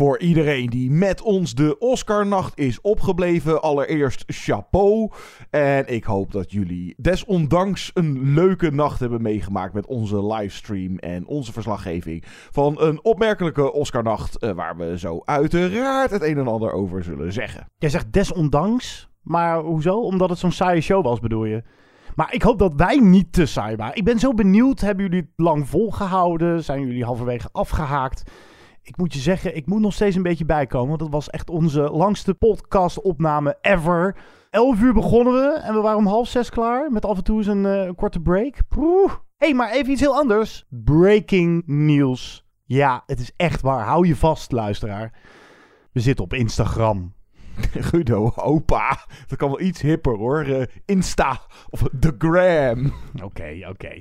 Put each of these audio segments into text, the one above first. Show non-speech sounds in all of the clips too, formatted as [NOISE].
Voor iedereen die met ons de Oscarnacht is opgebleven, allereerst chapeau. En ik hoop dat jullie desondanks een leuke nacht hebben meegemaakt met onze livestream en onze verslaggeving van een opmerkelijke Oscarnacht, eh, waar we zo uiteraard het een en ander over zullen zeggen. Jij zegt desondanks, maar hoezo? Omdat het zo'n saaie show was, bedoel je? Maar ik hoop dat wij niet te saai waren. Ik ben zo benieuwd. Hebben jullie het lang volgehouden? Zijn jullie halverwege afgehaakt? Ik moet je zeggen, ik moet nog steeds een beetje bijkomen. Want het was echt onze langste podcast-opname ever. 11 uur begonnen we en we waren om half zes klaar. Met af en toe eens een, eh, korte break. Hé, hey, maar even iets heel anders. Breaking news. Ja, het is echt waar. Hou je vast, luisteraar. We zitten op Instagram. [LAUGHS] Guido, opa, dat kan wel iets hipper hoor. Eh, Insta of The Gram. Oké, oké.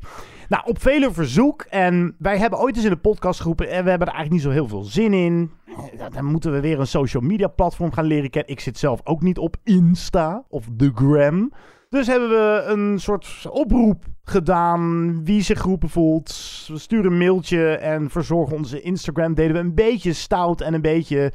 Nou, op vele verzoek. En wij hebben ooit eens in de podcast geroepen. En we hebben er eigenlijk niet zo heel veel zin in. Eh, Dan moeten we weer een social media platform gaan leren kennen. Ik zit zelf ook niet op Insta of The Gram. Dus hebben we een soort oproep gedaan. Wie zich geroepen voelt. We sturen een mailtje en verzorgen onze Instagram. Deden we een beetje stout en een beetje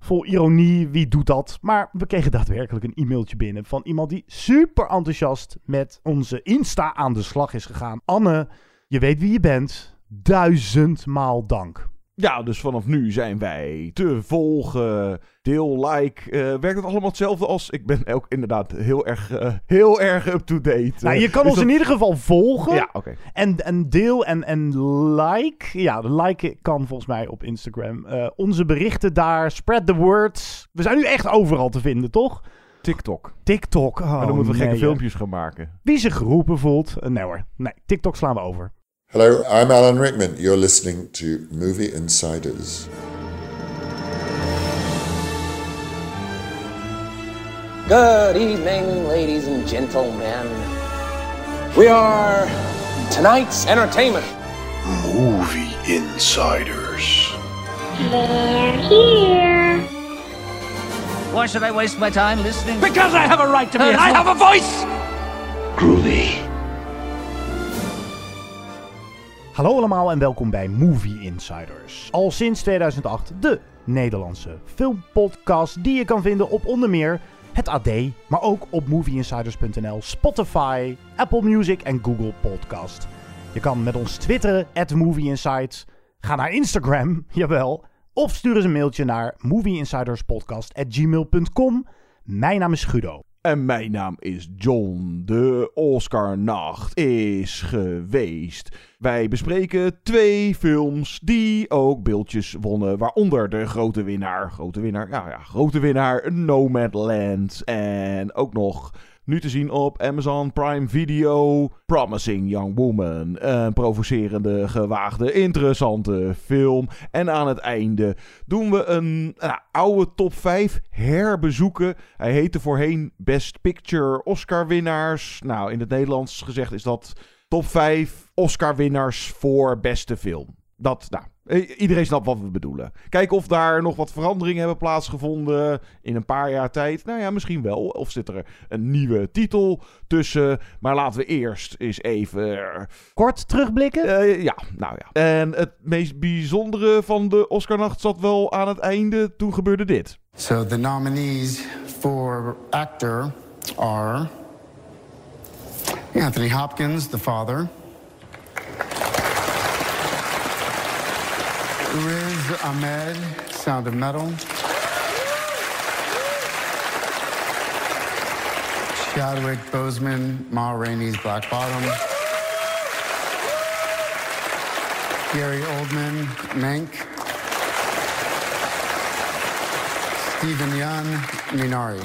vol ironie. Wie doet dat? Maar we kregen daadwerkelijk een e-mailtje binnen van iemand die super enthousiast met onze Insta aan de slag is gegaan. Anne, je weet wie je bent. Duizendmaal dank. Ja, dus vanaf nu zijn wij te volgen. Deel, like. eh, werkt het allemaal hetzelfde als... Ik ben ook inderdaad heel erg, eh, heel erg up-to-date. Nou, je Eh, kan ons dat- in ieder geval volgen. Ja, oké. En, en deel en, en like. Ja, de like kan volgens mij op Instagram. Onze berichten daar. Spread the word. We zijn nu echt overal te vinden, toch? TikTok. TikTok. Oh, en dan moeten we gekke filmpjes gaan maken. Wie zich geroepen voelt. nee hoor. Nee, TikTok slaan we over. Hello, I'm Alan Rickman. You're listening to Movie Insiders. Good evening, ladies and gentlemen. We are tonight's entertainment. Movie Insiders. They're here. Why should I waste my time listening? Because I have a right to be. And I have a voice. Groovy. Hallo allemaal en welkom bij Movie Insiders. Al sinds 2008 de Nederlandse filmpodcast die je kan vinden op onder meer het AD, maar ook op movieinsiders.nl, Spotify, Apple Music en Google Podcast. Je kan met ons twitteren, at movieinsights. Ga naar Instagram, [LAUGHS] jawel. Of stuur eens een mailtje naar movieinsiderspodcast.gmail.com. Mijn naam is Guido. En mijn naam is John. De Oscarnacht is geweest. Wij bespreken twee films die ook beeldjes wonnen. Waaronder de grote winnaar. Grote winnaar, ja, ja, grote winnaar Nomadland. En ook nog nu te zien op Amazon Prime Video. Promising Young Woman. Een provocerende, gewaagde, interessante film. En aan het einde doen we een nou, oude top 5 herbezoeken. Hij heette voorheen Best Picture Oscar winnaars. Nou, in het Nederlands gezegd is dat top 5 Oscar winnaars voor beste film. Dat, nou, iedereen snapt wat we bedoelen. Kijken of daar nog wat veranderingen hebben plaatsgevonden in een paar jaar tijd. Nou ja, misschien wel. Of zit er een nieuwe titel tussen. Maar laten we eerst eens even Kort terugblikken. eh, ja, nou ja. En het meest bijzondere van de Oscarnacht zat wel aan het einde. Toen gebeurde dit. So the nominees for actor are Anthony Hopkins, the father. Riz Ahmed, Sound of Metal. Chadwick Boseman, Ma Rainey's Black Bottom. Gary Oldman, Mank. Stephen Yun, Minari.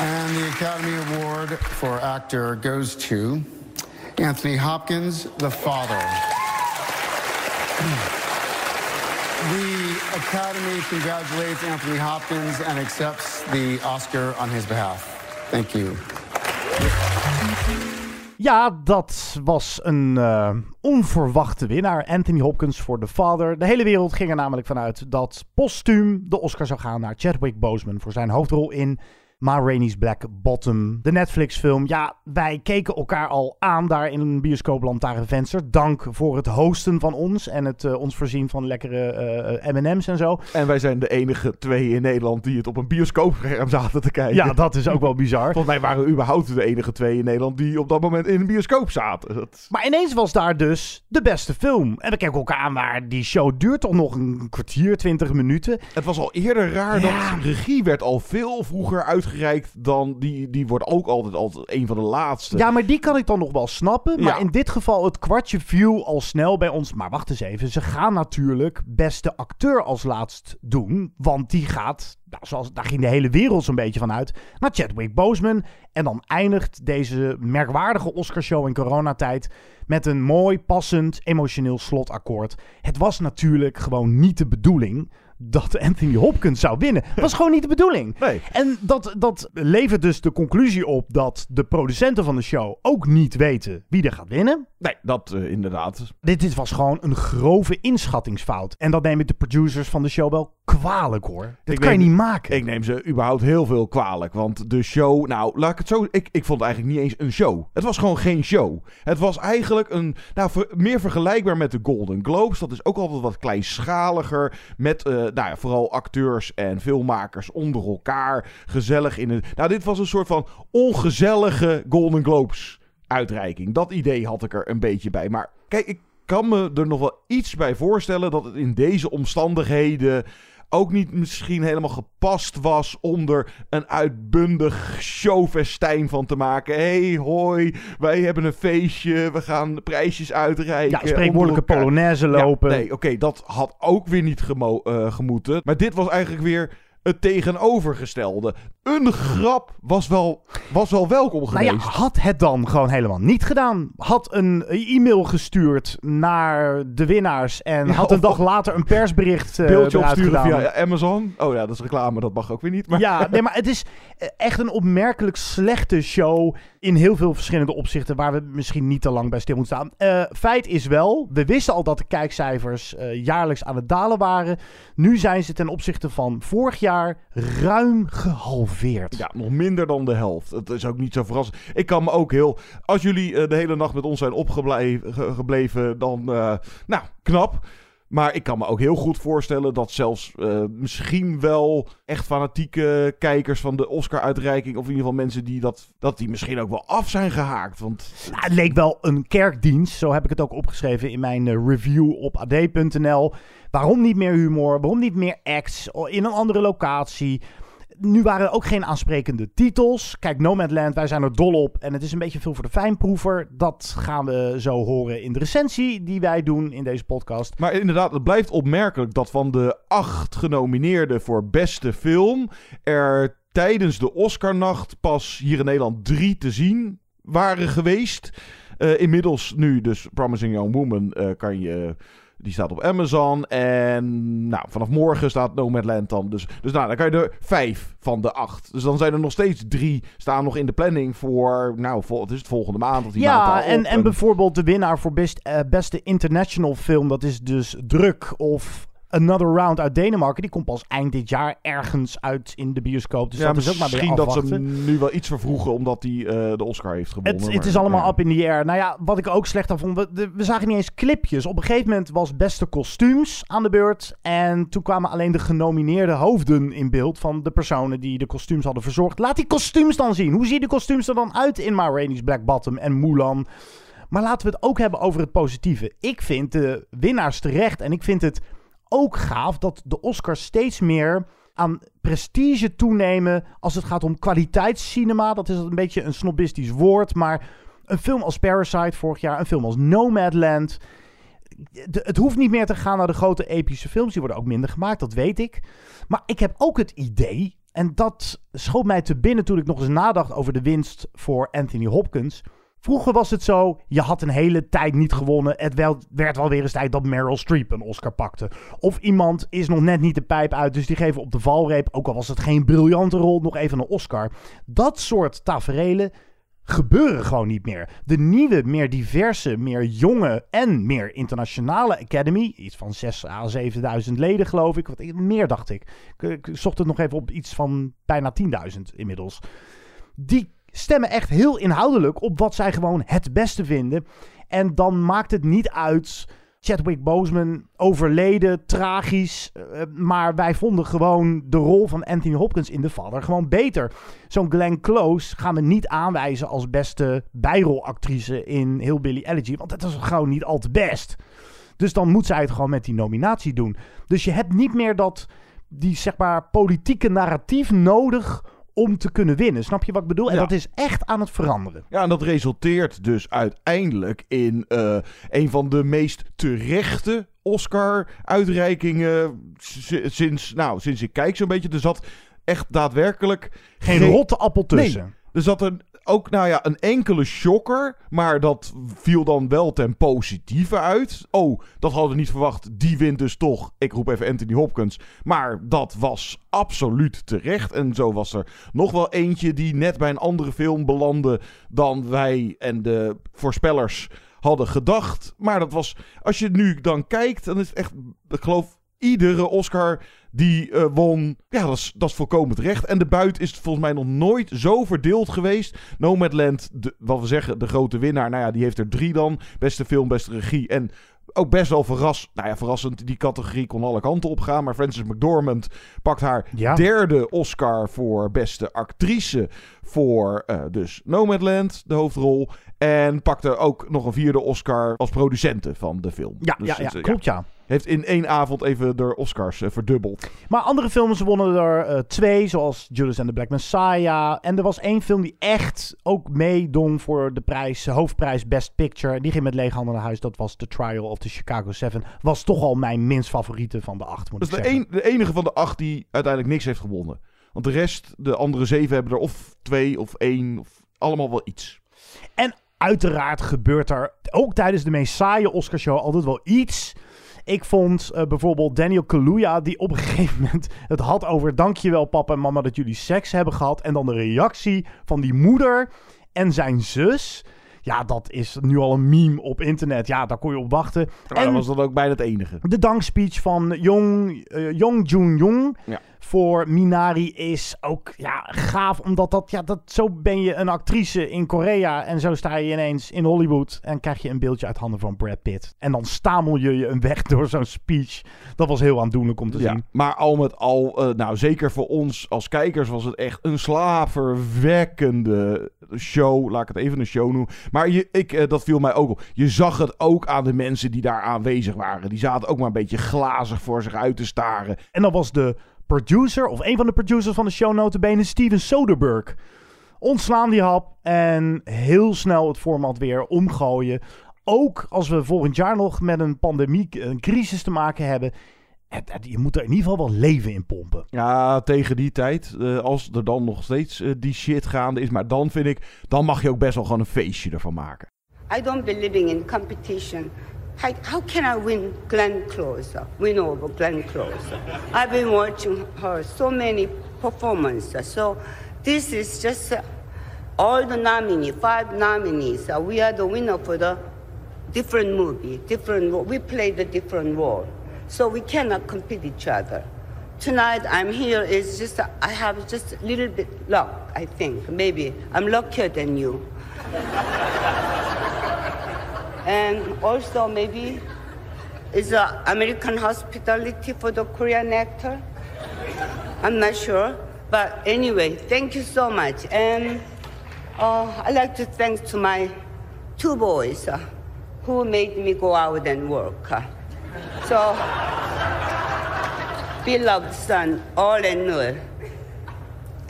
And the Academy Award for Actor goes to Anthony Hopkins, the father. The Academy congratulates Anthony Hopkins and accepts the Oscar on his behalf. Thank you. Ja, dat was een uh, onverwachte winnaar. Anthony Hopkins voor The Father. De hele wereld ging er namelijk vanuit dat postuum de Oscar zou gaan naar Chadwick Boseman voor zijn hoofdrol in Ma Rainey's Black Bottom, de Netflix-film. Ja, wij keken elkaar al aan daar in een bioscoopland venster. Dank voor het hosten van ons en het uh, ons voorzien van lekkere uh, M&M's en zo. En wij zijn de enige twee in Nederland die het op een bioscoopscherm zaten te kijken. Ja, dat is ook wel bizar. Volgens mij waren we überhaupt de enige twee in Nederland die op dat moment in een bioscoop zaten. Dat... Maar ineens was daar dus de beste film. En we keken elkaar aan, maar die show duurt toch nog een kwartier, twintig minuten. Het was al eerder raar ja. dat regie werd al veel vroeger uitgevoerd uitgereikt, dan die, die wordt ook altijd, altijd een van de laatste. Ja, maar die kan ik dan nog wel snappen. Maar in dit geval, het kwartje viel al snel bij ons. Maar wacht eens even, ze gaan natuurlijk beste acteur als laatst doen. Want die gaat, nou, zoals, daar ging de hele wereld zo'n beetje van uit, naar Chadwick Boseman. En dan eindigt deze merkwaardige Oscarshow in coronatijd met een mooi, passend, emotioneel slotakkoord. Het was natuurlijk gewoon niet de bedoeling dat Anthony Hopkins zou winnen. Dat was gewoon niet de bedoeling. Nee. En dat, dat levert dus de conclusie op dat de producenten van de show ook niet weten wie er gaat winnen. Nee, dat uh, inderdaad. Dit, dit was gewoon een grove inschattingsfout. En dat nemen de producers van de show wel kwalijk hoor. Dat kan je niet maken. Ik neem ze überhaupt heel veel kwalijk. Want de show, nou laat ik het zo. Ik, ik vond het eigenlijk niet eens een show. Het was gewoon geen show. Het was eigenlijk een. Nou, meer vergelijkbaar met de Golden Globes. Dat is ook altijd wat kleinschaliger. Met uh, nou ja, vooral acteurs en filmmakers onder elkaar. Gezellig in het. Nou, dit was een soort van ongezellige Golden Globes uitreiking. Dat idee had ik er een beetje bij. Maar kijk, ik kan me er nog wel iets bij voorstellen dat het in deze omstandigheden ook niet misschien helemaal gepast was om er een uitbundig showfestijn van te maken. hey, hoi, wij hebben een feestje, we gaan prijsjes uitreiken. Ja, spreekwoordelijke polonaise lopen. nee, oké, dat had ook weer niet gemo uh, gemoeten. Maar dit was eigenlijk weer het tegenovergestelde. Een grap was wel, was wel welkom geweest. Nou ja, had het dan gewoon helemaal niet gedaan. Had een e-mail gestuurd naar de winnaars. En had een dag later een persbericht uh, Beeldje opsturen via Amazon. Oh ja, dat is reclame, dat mag ook weer niet. Maar... Ja, nee, maar het is eh, echt een opmerkelijk slechte show. In heel veel verschillende opzichten. Waar we misschien niet te lang bij stil moeten staan. Uh, feit is wel, we wisten al dat de kijkcijfers uh, jaarlijks aan het dalen waren. Nu zijn ze ten opzichte van vorig jaar ruim gehalveerd. Ja, nog minder dan de helft. Het is ook niet zo verrassend. Ik kan me ook heel... Als jullie uh, de hele nacht met ons zijn opgebleven, dan... nou, knap. Maar ik kan me ook heel goed voorstellen dat zelfs uh, misschien wel echt fanatieke kijkers van de Oscar-uitreiking, of in ieder geval mensen die dat, dat die misschien ook wel af zijn gehaakt. Want... Nou, het leek wel een kerkdienst, zo heb ik het ook opgeschreven in mijn uh, review op ad.nl. Waarom niet meer humor? Waarom niet meer acts in een andere locatie? Nu waren er ook geen aansprekende titels. Kijk, Nomadland, wij zijn er dol op. En het is een beetje veel voor de fijnproever. Dat gaan we zo horen in de recensie die wij doen in deze podcast. Maar inderdaad, het blijft opmerkelijk dat van de acht genomineerden voor beste film... er tijdens de Oscarnacht pas hier in Nederland drie te zien waren geweest. Uh, inmiddels nu dus Promising Young Woman uh, kan je... Die staat op Amazon. En nou, vanaf morgen staat Nomadland dan. Dus, dus nou, dan kan je er vijf van de acht. Dus dan zijn er nog steeds drie staan nog in de planning voor... Nou, vol, het is het volgende maand. Of die ja, maand en, en bijvoorbeeld de winnaar voor best, uh, beste international film. Dat is dus Druk of Another Round uit Denemarken. Die komt pas eind dit jaar ergens uit in de bioscoop. Dus ja, dat is ook maar weer Misschien dat ze hem nu wel iets vervroegen omdat hij uh, de Oscar heeft gewonnen. Het, het is allemaal up in the air. Nou ja, wat ik ook slecht aan vond. We, we, zagen niet eens clipjes. Op een gegeven moment was beste kostuums aan de beurt. En toen kwamen alleen de genomineerde hoofden in beeld van de personen die de kostuums hadden verzorgd. Laat die kostuums dan zien. Hoe zien de kostuums er dan uit in Ma Rainey's Black Bottom en Mulan? Maar laten we het ook hebben over het positieve. Ik vind de winnaars terecht. En ik vind het ook gaaf dat de Oscars steeds meer aan prestige toenemen als het gaat om kwaliteitscinema. Dat is een beetje een snobistisch woord, maar een film als Parasite vorig jaar, een film als Nomadland. het hoeft niet meer te gaan naar de grote epische films. Die worden ook minder gemaakt, dat weet ik. Maar ik heb ook het idee, en dat schoot mij te binnen toen ik nog eens nadacht over de winst voor Anthony Hopkins Vroeger was het zo, je had een hele tijd niet gewonnen. Het werd wel weer eens tijd dat Meryl Streep een Oscar pakte. Of iemand is nog net niet de pijp uit, dus die geven op de valreep, ook al was het geen briljante rol, nog even een Oscar. Dat soort taferelen gebeuren gewoon niet meer. De nieuwe, meer diverse, meer jonge en meer internationale Academy, iets van 6 à 7000 leden geloof ik, wat meer dacht ik. Ik zocht het nog even op iets van bijna 10.000 inmiddels. Die stemmen echt heel inhoudelijk op wat zij gewoon het beste vinden. En dan maakt het niet uit. Chadwick Boseman overleden, tragisch. Uh, maar wij vonden gewoon de rol van Anthony Hopkins in The Father gewoon beter. Zo'n Glenn Close gaan we niet aanwijzen als beste bijrolactrice in Hillbilly Elegy. Want dat is gewoon niet al te best. Dus dan moet zij het gewoon met die nominatie doen. Dus je hebt niet meer dat, die zeg maar politieke narratief nodig om te kunnen winnen. Snap je wat ik bedoel? En dat is echt aan het veranderen. Ja, en dat resulteert dus uiteindelijk in eh, een van de meest terechte Oscar-uitreikingen si- sinds, nou, sinds ik kijk zo'n beetje. Er zat echt daadwerkelijk Geen rotte appel tussen. Nee, er zat een, ook nou ja, een enkele shocker, maar dat viel dan wel ten positieve uit. Oh, dat hadden we niet verwacht. Die wint dus toch. Ik roep even Anthony Hopkins. Maar dat was absoluut terecht. En zo was er nog wel eentje die net bij een andere film belandde dan wij en de voorspellers hadden gedacht. Maar dat was, als je nu dan kijkt, dan is het echt, ik geloof, iedere Oscar die eh, won. Ja, dat is, dat is volkomen terecht. En de buit is volgens mij nog nooit zo verdeeld geweest. Nomadland, de, wat we zeggen, de grote winnaar. Nou ja, die heeft er drie dan. Beste film, beste regie. En ook best wel verras, nou ja, verrassend. Die categorie kon alle kanten op gaan. Maar Frances McDormand pakt haar Ja. derde Oscar voor beste actrice. Voor eh, dus Nomadland, de hoofdrol. En pakte ook nog een vierde Oscar als producente van de film. Ja, Dus ja, ja, het, eh, klopt ja. Heeft in één avond even de Oscars eh, verdubbeld. Maar andere films wonnen er eh, twee, zoals Judas and the Black Messiah. En er was één film die echt ook meedong voor de prijs, eh, hoofdprijs Best Picture. En die ging met lege handen naar huis. Dat was The Trial of the Chicago Seven. Was toch al mijn minst favoriete van de acht, moet Dat is ik zeggen. de enige van de acht die uiteindelijk niks heeft gewonnen. Want de rest, de andere zeven, hebben er of twee of één. Of allemaal wel iets. En uiteraard gebeurt er ook tijdens de meest saaie Oscarshow altijd wel iets. Ik vond eh, bijvoorbeeld Daniel Kaluuya, die op een gegeven moment het had over... dankjewel papa en mama dat jullie seks hebben gehad. En dan de reactie van die moeder en zijn zus... Ja, dat is nu al een meme op internet. Ja, daar kon je op wachten. Maar en dat was dan ook bijna het enige. de dankspeech van Jong, eh, Jong Jun Jong Ja. Voor Minari is ook ja, gaaf. Omdat dat, ja, dat, zo ben je een actrice in Korea. En zo sta je ineens in Hollywood. En krijg je een beeldje uit handen van Brad Pitt. En dan stamel je je een weg door zo'n speech. Dat was heel aandoenlijk om te Ja, zien. maar al met al, eh, nou zeker voor ons als kijkers was het echt een slaverwekkende show. Laat ik het even een show noemen. Maar je, ik, eh, dat viel mij ook op. Je zag het ook aan de mensen die daar aanwezig waren. Die zaten ook maar een beetje glazig voor zich uit te staren. En dan was de producer, of een van de producers van de show notabene, Steven Soderbergh. Ontslaan die hap en heel snel het format weer omgooien. Ook als we volgend jaar nog met een pandemie, een crisis te maken hebben. het- het- Je moet er in ieder geval wel leven in pompen. Ja, tegen die tijd, eh, als er dan nog steeds eh, die shit gaande is. Maar dan vind ik, dan mag je ook best wel gewoon een feestje ervan maken. I don't believe in competition. How, can I win Glenn Close? Win over Glenn Close? I've been watching her so many performances. So this is just uh, all the nominees, five nominees. Uh, we are the winner for the different movie, different. We play the different role, so we cannot compete each other. Tonight I'm here is just uh, I have just a little bit luck. I think maybe I'm luckier than you. [LAUGHS] And also maybe it's uh, American hospitality for the Korean actor? I'm not sure. But anyway, thank you so much. And uh, I'd like to thank to my two boys uh, who made me go out and work. uh. So, beloved son, all and Nur,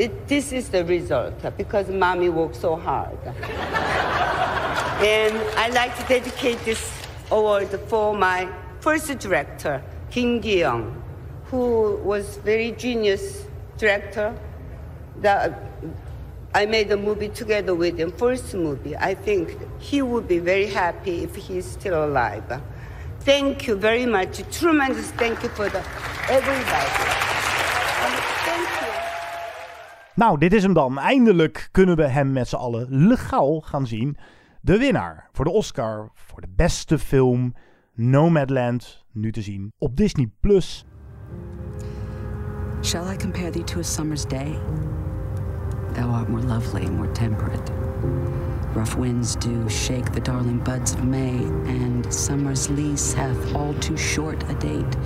it, this is the result because mommy worked so hard. And I'd like to dedicate this award for my first director, Kim Gi-young, who was very genius director. The I made a movie together with him, first movie. I think he would be very happy if he's still alive. Thank you very much. Tremendous thank you for the everybody. Nou, dit is hem dan. Eindelijk kunnen we hem met z'n allen legaal gaan zien. De winnaar voor de Oscar voor de beste film Nomadland, nu te zien op Disney+. Plus. Shall I compare thee to a summer's day? Thou art more lovely, more temperate. Rough winds do shake the darling buds of May, and summer's lease hath all too short a date.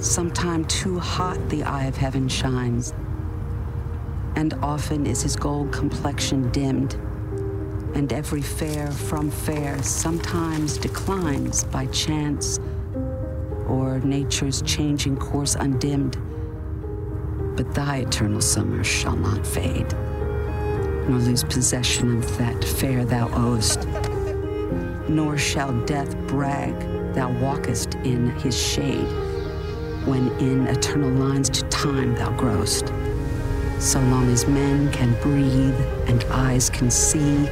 Sometime too hot the eye of heaven shines, and often is his gold complexion dimmed, and every fair from fair sometimes declines by chance or nature's changing course undimmed. But thy eternal summer shall not fade, nor lose possession of that fair thou owest, nor shall death brag thou walkest in his shade, when in eternal lines to time thou growest. So long as men can breathe and eyes can see,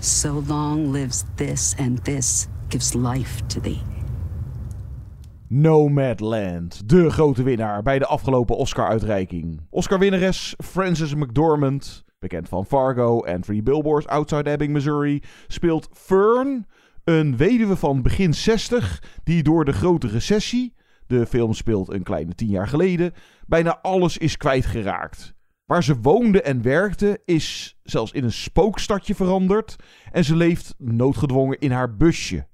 so long lives this, and this gives life to thee. Nomadland, de grote winnaar bij de afgelopen Oscar-uitreiking. Oscar-winnares Frances McDormand, bekend van Fargo en Three Billboards Outside Ebbing, Missouri, speelt Fern, een weduwe van begin 60 die door de grote recessie, de film speelt een kleine tien jaar geleden, bijna alles is kwijtgeraakt. Waar ze woonde en werkte is zelfs in een spookstadje veranderd en ze leeft noodgedwongen in haar busje.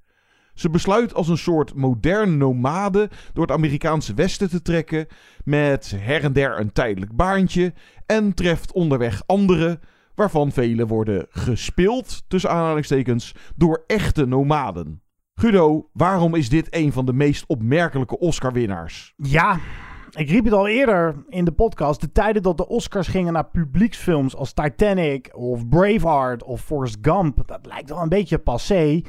Ze besluit als een soort moderne nomade door het Amerikaanse Westen te trekken, met her en der een tijdelijk baantje, en treft onderweg anderen, waarvan vele worden gespeeld, tussen aanhalingstekens, door echte nomaden. Guido, waarom is dit een van de meest opmerkelijke Oscar-winnaars? Ja, ik riep het al eerder in de podcast. De tijden dat de Oscars gingen naar publieksfilms als Titanic of Braveheart of Forrest Gump, dat lijkt wel een beetje passé.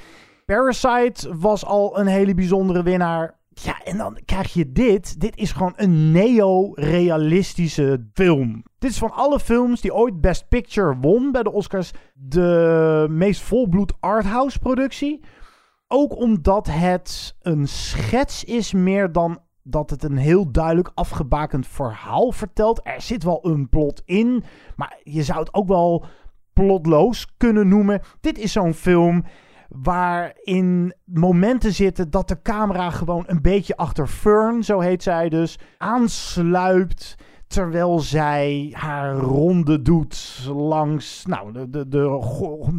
Parasite was al een hele bijzondere winnaar. Ja, en dan krijg je dit. Dit is gewoon een neo-realistische film. Dit is van alle films die ooit Best Picture won bij de Oscars de meest volbloed arthouse productie. Ook omdat het een schets is meer dan dat het een heel duidelijk afgebakend verhaal vertelt. Er zit wel een plot in, maar je zou het ook wel plotloos kunnen noemen. Dit is zo'n film waarin momenten zitten dat de camera gewoon een beetje achter Fern, zo heet zij dus, aansluipt terwijl zij haar ronde doet langs nou, de, de, de,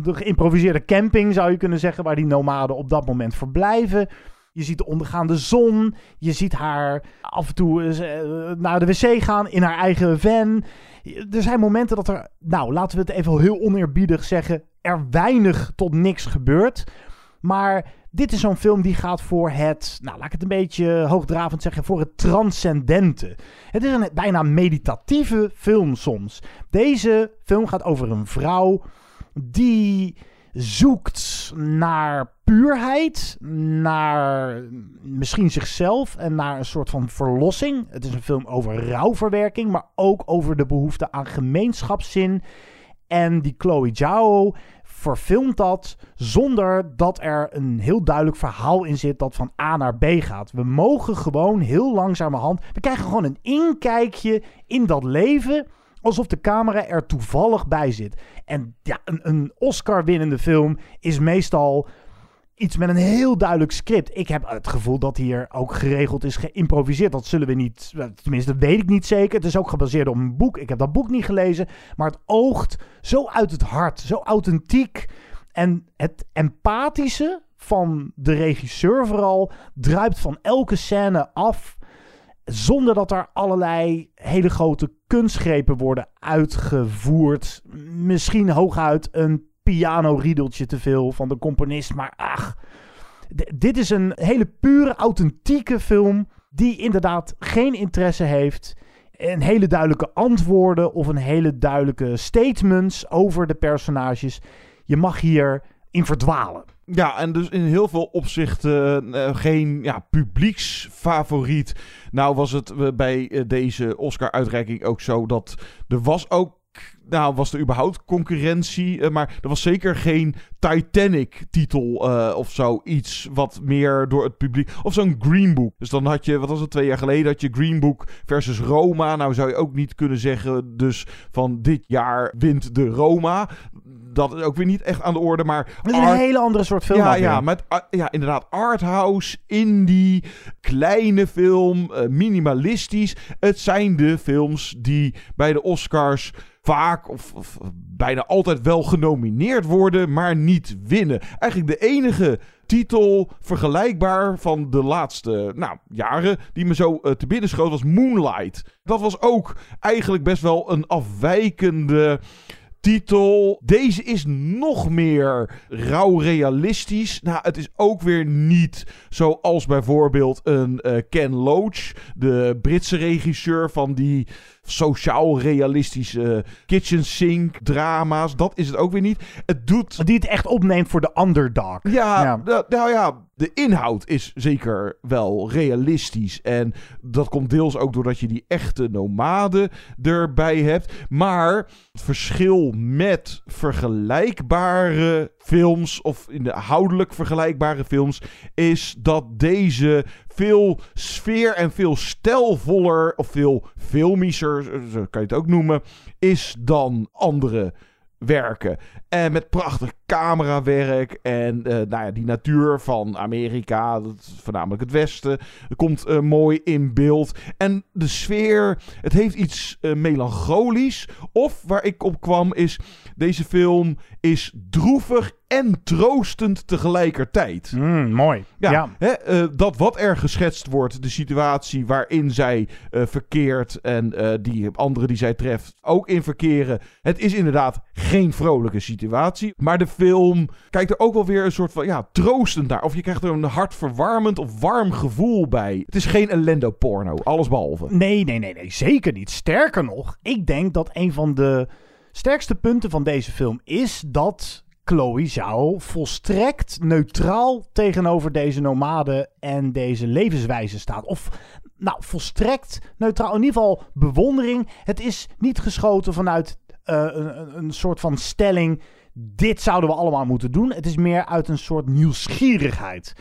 de geïmproviseerde camping, zou je kunnen zeggen, waar die nomaden op dat moment verblijven. Je ziet de ondergaande zon. Je ziet haar af en toe uh, naar de wc gaan in haar eigen van. Er zijn momenten dat er, nou laten we het even heel oneerbiedig zeggen, er weinig tot niks gebeurt. Maar dit is zo'n film die gaat voor het, nou laat ik het een beetje hoogdravend zeggen, voor het transcendente. Het is een bijna meditatieve film soms. Deze film gaat over een vrouw die zoekt naar puurheid, naar misschien zichzelf en naar een soort van verlossing. Het is een film over rouwverwerking, maar ook over de behoefte aan gemeenschapszin. En die Chloe Zhao verfilmt dat zonder dat er een heel duidelijk verhaal in zit dat van A naar B gaat. We mogen gewoon heel langzamerhand. We krijgen gewoon een inkijkje in dat leven. Alsof de camera er toevallig bij zit. En ja, een, een Oscar-winnende film is meestal iets met een heel duidelijk script. Ik heb het gevoel dat hier ook geregeld is geïmproviseerd. Dat zullen we niet, tenminste dat weet ik niet zeker. Het is ook gebaseerd op een boek. Ik heb dat boek niet gelezen. Maar het oogt zo uit het hart, zo authentiek. En het empathische van de regisseur vooral druipt van elke scène af. Zonder dat er allerlei hele grote kunstgrepen worden uitgevoerd. Misschien hooguit een piano-riedeltje te veel van de componist. Maar ach, dit is een hele pure, authentieke film. Die inderdaad geen interesse heeft. Een hele duidelijke antwoorden of een hele duidelijke statements over de personages. Je mag hier in verdwalen. Ja, en dus in heel veel opzichten uh, geen ja, publieksfavoriet. Nou was het uh, bij deze Oscar-uitreiking ook zo dat er was ook nou, was er überhaupt concurrentie. Uh, maar er was zeker geen Titanic-titel uh, of zoiets. Wat meer door het publiek. Of zo'n Green Book. Dus dan had je, wat was het, twee jaar geleden had je Green Book versus Roma. Nou zou je ook niet kunnen zeggen, dus van dit jaar wint de Roma. Dat is ook weer niet echt aan de orde, maar... Het is een hele andere soort film. Ja, ja, met, uh, ja, inderdaad. Arthouse, indie, kleine film, uh, minimalistisch. Het zijn de films die bij de Oscars vaak of, of, bijna altijd wel genomineerd worden, maar niet winnen. Eigenlijk de enige titel vergelijkbaar van de laatste nou, jaren die me zo uh, te binnen schoot was Moonlight. Dat was ook eigenlijk best wel een afwijkende titel. Deze is nog meer rauw realistisch. Nou, het is ook weer niet zoals bijvoorbeeld een uh, Ken Loach, de Britse regisseur van die sociaal realistische kitchen sink drama's. Dat is het ook weer niet. Het doet... Die het echt opneemt voor de underdog. Ja, ja. Nou, nou ja, de inhoud is zeker wel realistisch. En dat komt deels ook doordat je die echte nomaden erbij hebt. Maar het verschil met vergelijkbare films, of inhoudelijk vergelijkbare films, is dat deze veel sfeer en veel stijlvoller, of veel filmischer, zo kan je het ook noemen, is dan andere werken. En met prachtig camerawerk en uh, nou ja, die natuur van Amerika, dat voornamelijk het westen, komt uh, mooi in beeld. En de sfeer, het heeft iets uh, melancholisch. Of waar ik op kwam is, deze film is droevig en troostend tegelijkertijd. Mm, mooi. Ja, ja. Hè, dat wat er geschetst wordt, de situatie waarin zij verkeert en die anderen die zij treft ook in verkeren. Het is inderdaad geen vrolijke situatie. Maar de film kijkt er ook wel weer een soort van ja, troostend naar. Of je krijgt er een hartverwarmend of warm gevoel bij. Het is geen ellendo porno, alles behalve. Nee, nee, nee, nee, zeker niet. Sterker nog, ik denk dat een van de sterkste punten van deze film is dat Chloe zou volstrekt neutraal tegenover deze nomaden en deze levenswijze staat. Of nou, volstrekt neutraal. In ieder geval bewondering. Het is niet geschoten vanuit een, een soort van stelling. Dit zouden we allemaal moeten doen. Het is meer uit een soort nieuwsgierigheid.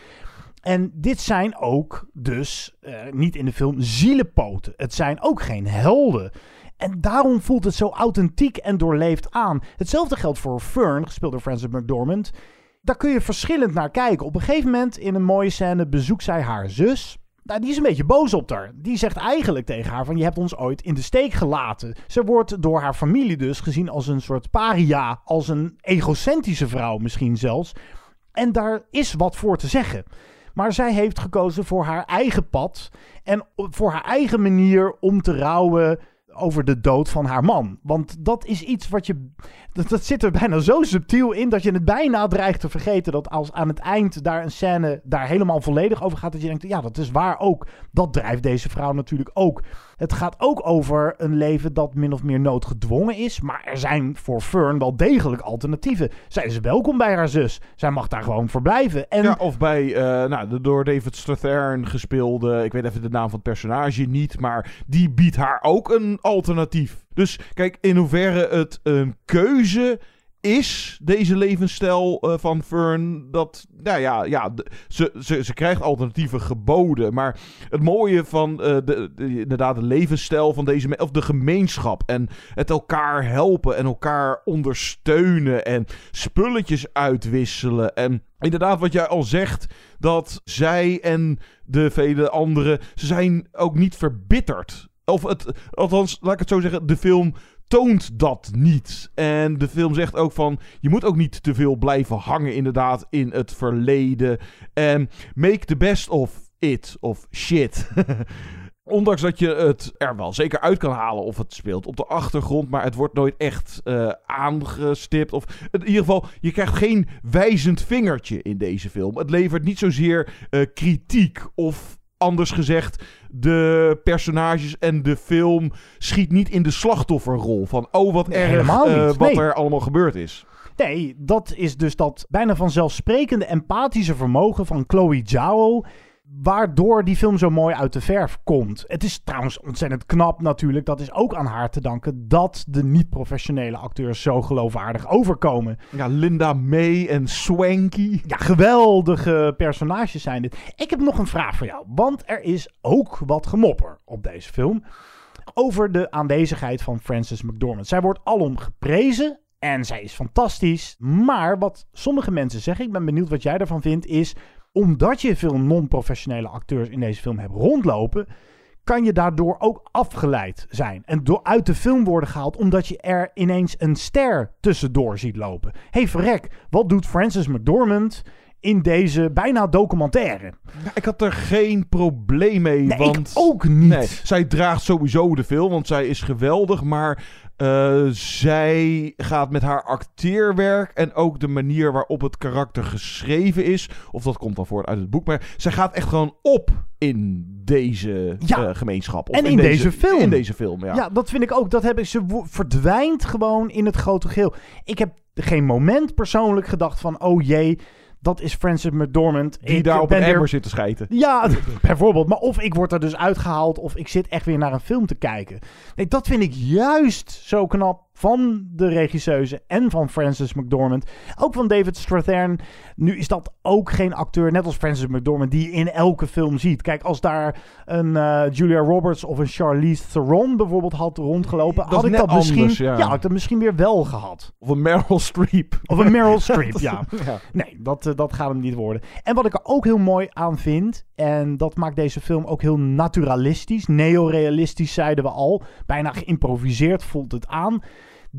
En dit zijn ook dus uh, niet in de film zielenpoten. Het zijn ook geen helden. En daarom voelt het zo authentiek en doorleefd aan. Hetzelfde geldt voor Fern, gespeeld door Frances McDormand. Daar kun je verschillend naar kijken. Op een gegeven moment in een mooie scène bezoekt zij haar zus. Nou, die is een beetje boos op haar. Die zegt eigenlijk tegen haar van je hebt ons ooit in de steek gelaten. Ze wordt door haar familie dus gezien als een soort paria, als een egocentrische vrouw misschien zelfs. En daar is wat voor te zeggen. Maar zij heeft gekozen voor haar eigen pad en voor haar eigen manier om te rouwen over de dood van haar man. Want dat is iets wat je. Dat, zit er bijna zo subtiel in dat je het bijna dreigt te vergeten. Dat als aan het eind daar een scène daar helemaal volledig over gaat. Dat je denkt, ja, dat is waar ook. Dat drijft deze vrouw natuurlijk ook. Het gaat ook over een leven dat min of meer noodgedwongen is. Maar er zijn voor Fern wel degelijk alternatieven. Zij is welkom bij haar zus. Zij mag daar gewoon verblijven. En... Ja, of bij uh, nou, de door David Strathairn gespeelde... Ik weet even de naam van het personage niet. Maar die biedt haar ook een alternatief. Dus kijk, in hoeverre het een keuze is, deze levensstijl uh, van Fern, dat, nou ja, ja ze, ze, ze krijgt alternatieven geboden. Maar het mooie van de, de, inderdaad de levensstijl van deze, of de gemeenschap en het elkaar helpen en elkaar ondersteunen en spulletjes uitwisselen. En inderdaad, wat jij al zegt, dat zij en de vele anderen, ze zijn ook niet verbitterd. Of het, althans, laat ik het zo zeggen, de film toont dat niet. En de film zegt ook van, je moet ook niet te veel blijven hangen inderdaad in het verleden. En make the best of it, of shit. [LAUGHS] Ondanks dat je het er wel zeker uit kan halen of het speelt op de achtergrond, maar het wordt nooit echt uh, aangestipt. Of in ieder geval, je krijgt geen wijzend vingertje in deze film. Het levert niet zozeer uh, kritiek of anders gezegd, de personages en de film schiet niet in de slachtofferrol van oh wat erg uh, wat nee. er allemaal gebeurd is. Nee, dat is dus dat bijna vanzelfsprekende empathische vermogen van Chloe Zhao waardoor die film zo mooi uit de verf komt. Het is trouwens ontzettend knap natuurlijk. Dat is ook aan haar te danken dat de niet-professionele acteurs zo geloofwaardig overkomen. Ja, Linda May en Swanky. Ja, geweldige personages zijn dit. Ik heb nog een vraag voor jou. Want er is ook wat gemopper op deze film. Over de aanwezigheid van Frances McDormand. Zij wordt alom geprezen. En zij is fantastisch. Maar wat sommige mensen zeggen, ik ben benieuwd wat jij daarvan vindt, is omdat je veel non-professionele acteurs in deze film hebt rondlopen, kan je daardoor ook afgeleid zijn. En door uit de film worden gehaald omdat je er ineens een ster tussendoor ziet lopen. hey, verrek, wat doet Frances McDormand in deze bijna documentaire? Ja, ik had er geen probleem mee, Nee, want... ik ook niet. Nee, zij draagt sowieso de film, want zij is geweldig. Maar eh, zij gaat met haar acteerwerk en ook de manier waarop het karakter geschreven is... of dat komt dan voort uit het boek, maar zij gaat echt gewoon op in deze Ja. eh, gemeenschap. Of En in deze film. In deze film, ja. Ja. dat vind ik ook. Dat heb ik, ze verdwijnt gewoon in het grote geheel. Ik heb geen moment persoonlijk gedacht van... oh jee, dat is Frances McDormand. Die ik daar op een weer- emmer zit te schijten. Ja, bijvoorbeeld. Maar of ik word er dus uitgehaald of ik zit echt weer naar een film te kijken. Nee, dat vind ik juist zo knap van de regisseuse en van Frances McDormand. Ook van David Strathairn. Nu is dat ook geen acteur, net als Frances McDormand, die je in elke film ziet. Kijk, als daar een eh, Julia Roberts of een Charlize Theron bijvoorbeeld had rondgelopen, Dat had ik dat misschien, ja. had ik dat misschien weer wel gehad. Of een Meryl Streep. Of een Meryl Streep, [LAUGHS] ja. Ja. Nee, dat, eh, dat gaat hem niet worden. En wat ik er ook heel mooi aan vind, en dat maakt deze film ook heel naturalistisch, neorealistisch zeiden we al, bijna geïmproviseerd voelt het aan,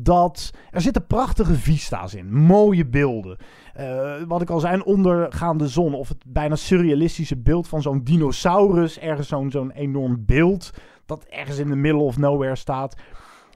dat er zitten prachtige vista's in, mooie beelden. Eh, wat ik al zei, een ondergaande zon of het bijna surrealistische beeld van zo'n dinosaurus, ergens zo'n enorm beeld dat ergens in de middle of nowhere staat.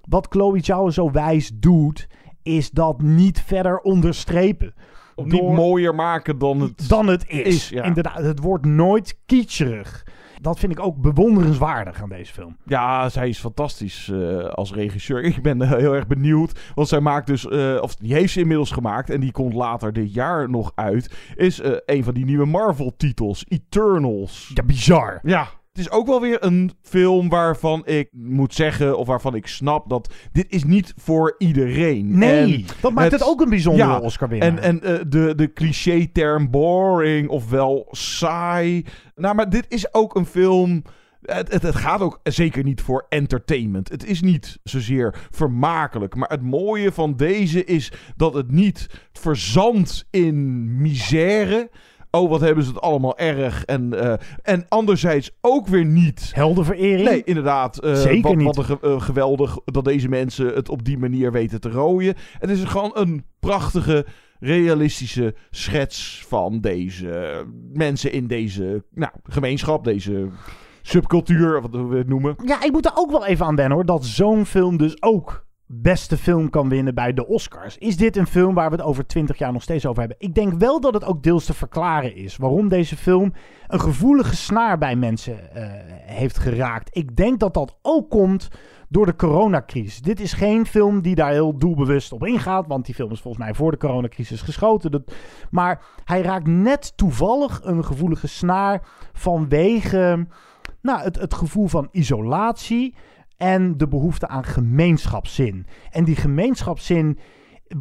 Wat Chloe Zhao zo wijs doet, is dat niet verder onderstrepen. Of niet Door- mooier maken dan het... dan het is. is, ja. Inderdaad, het wordt nooit kitscherig. Dat vind ik ook bewonderenswaardig aan deze film. Ja, zij is fantastisch eh, als regisseur. Ik ben [LAUGHS] heel erg benieuwd. Want zij maakt dus, eh, of die heeft ze inmiddels gemaakt. En die komt later dit jaar nog uit. Is eh, een van die nieuwe Marvel-titels: Eternals. Ja, bizar. Ja. Het is ook wel weer een film waarvan ik moet zeggen, of waarvan ik snap dat dit is niet voor iedereen. Nee, En dat maakt het ook een bijzondere Oscar-winnaar. En, en eh, de, de cliché-term boring, ofwel saai. Nou, maar dit is ook een film. Het, het, het gaat ook zeker niet voor entertainment. Het is niet zozeer vermakelijk. Maar het mooie van deze is dat het niet verzandt in misère. Oh, wat hebben ze het allemaal erg. En, eh, en anderzijds ook weer niet. Heldenverering? Nee, inderdaad. eh, Zeker wat, niet. Wat een eh, geweldig dat deze mensen het op die manier weten te rooien. Het is gewoon een prachtige, realistische schets van deze mensen in deze nou, gemeenschap, deze subcultuur, wat we het noemen. Ja, ik moet er ook wel even aan wennen hoor. Dat zo'n film dus ook beste film kan winnen bij de Oscars. Is dit een film waar we het over 20 jaar nog steeds over hebben? Ik denk wel dat het ook deels te verklaren is waarom deze film een gevoelige snaar bij mensen eh, heeft geraakt. Ik denk dat dat ook komt door de coronacrisis. Dit is geen film die daar heel doelbewust op ingaat, want die film is volgens mij voor de coronacrisis geschoten. Dat, maar hij raakt net toevallig een gevoelige snaar vanwege nou, het, het gevoel van isolatie en de behoefte aan gemeenschapszin. En die gemeenschapszin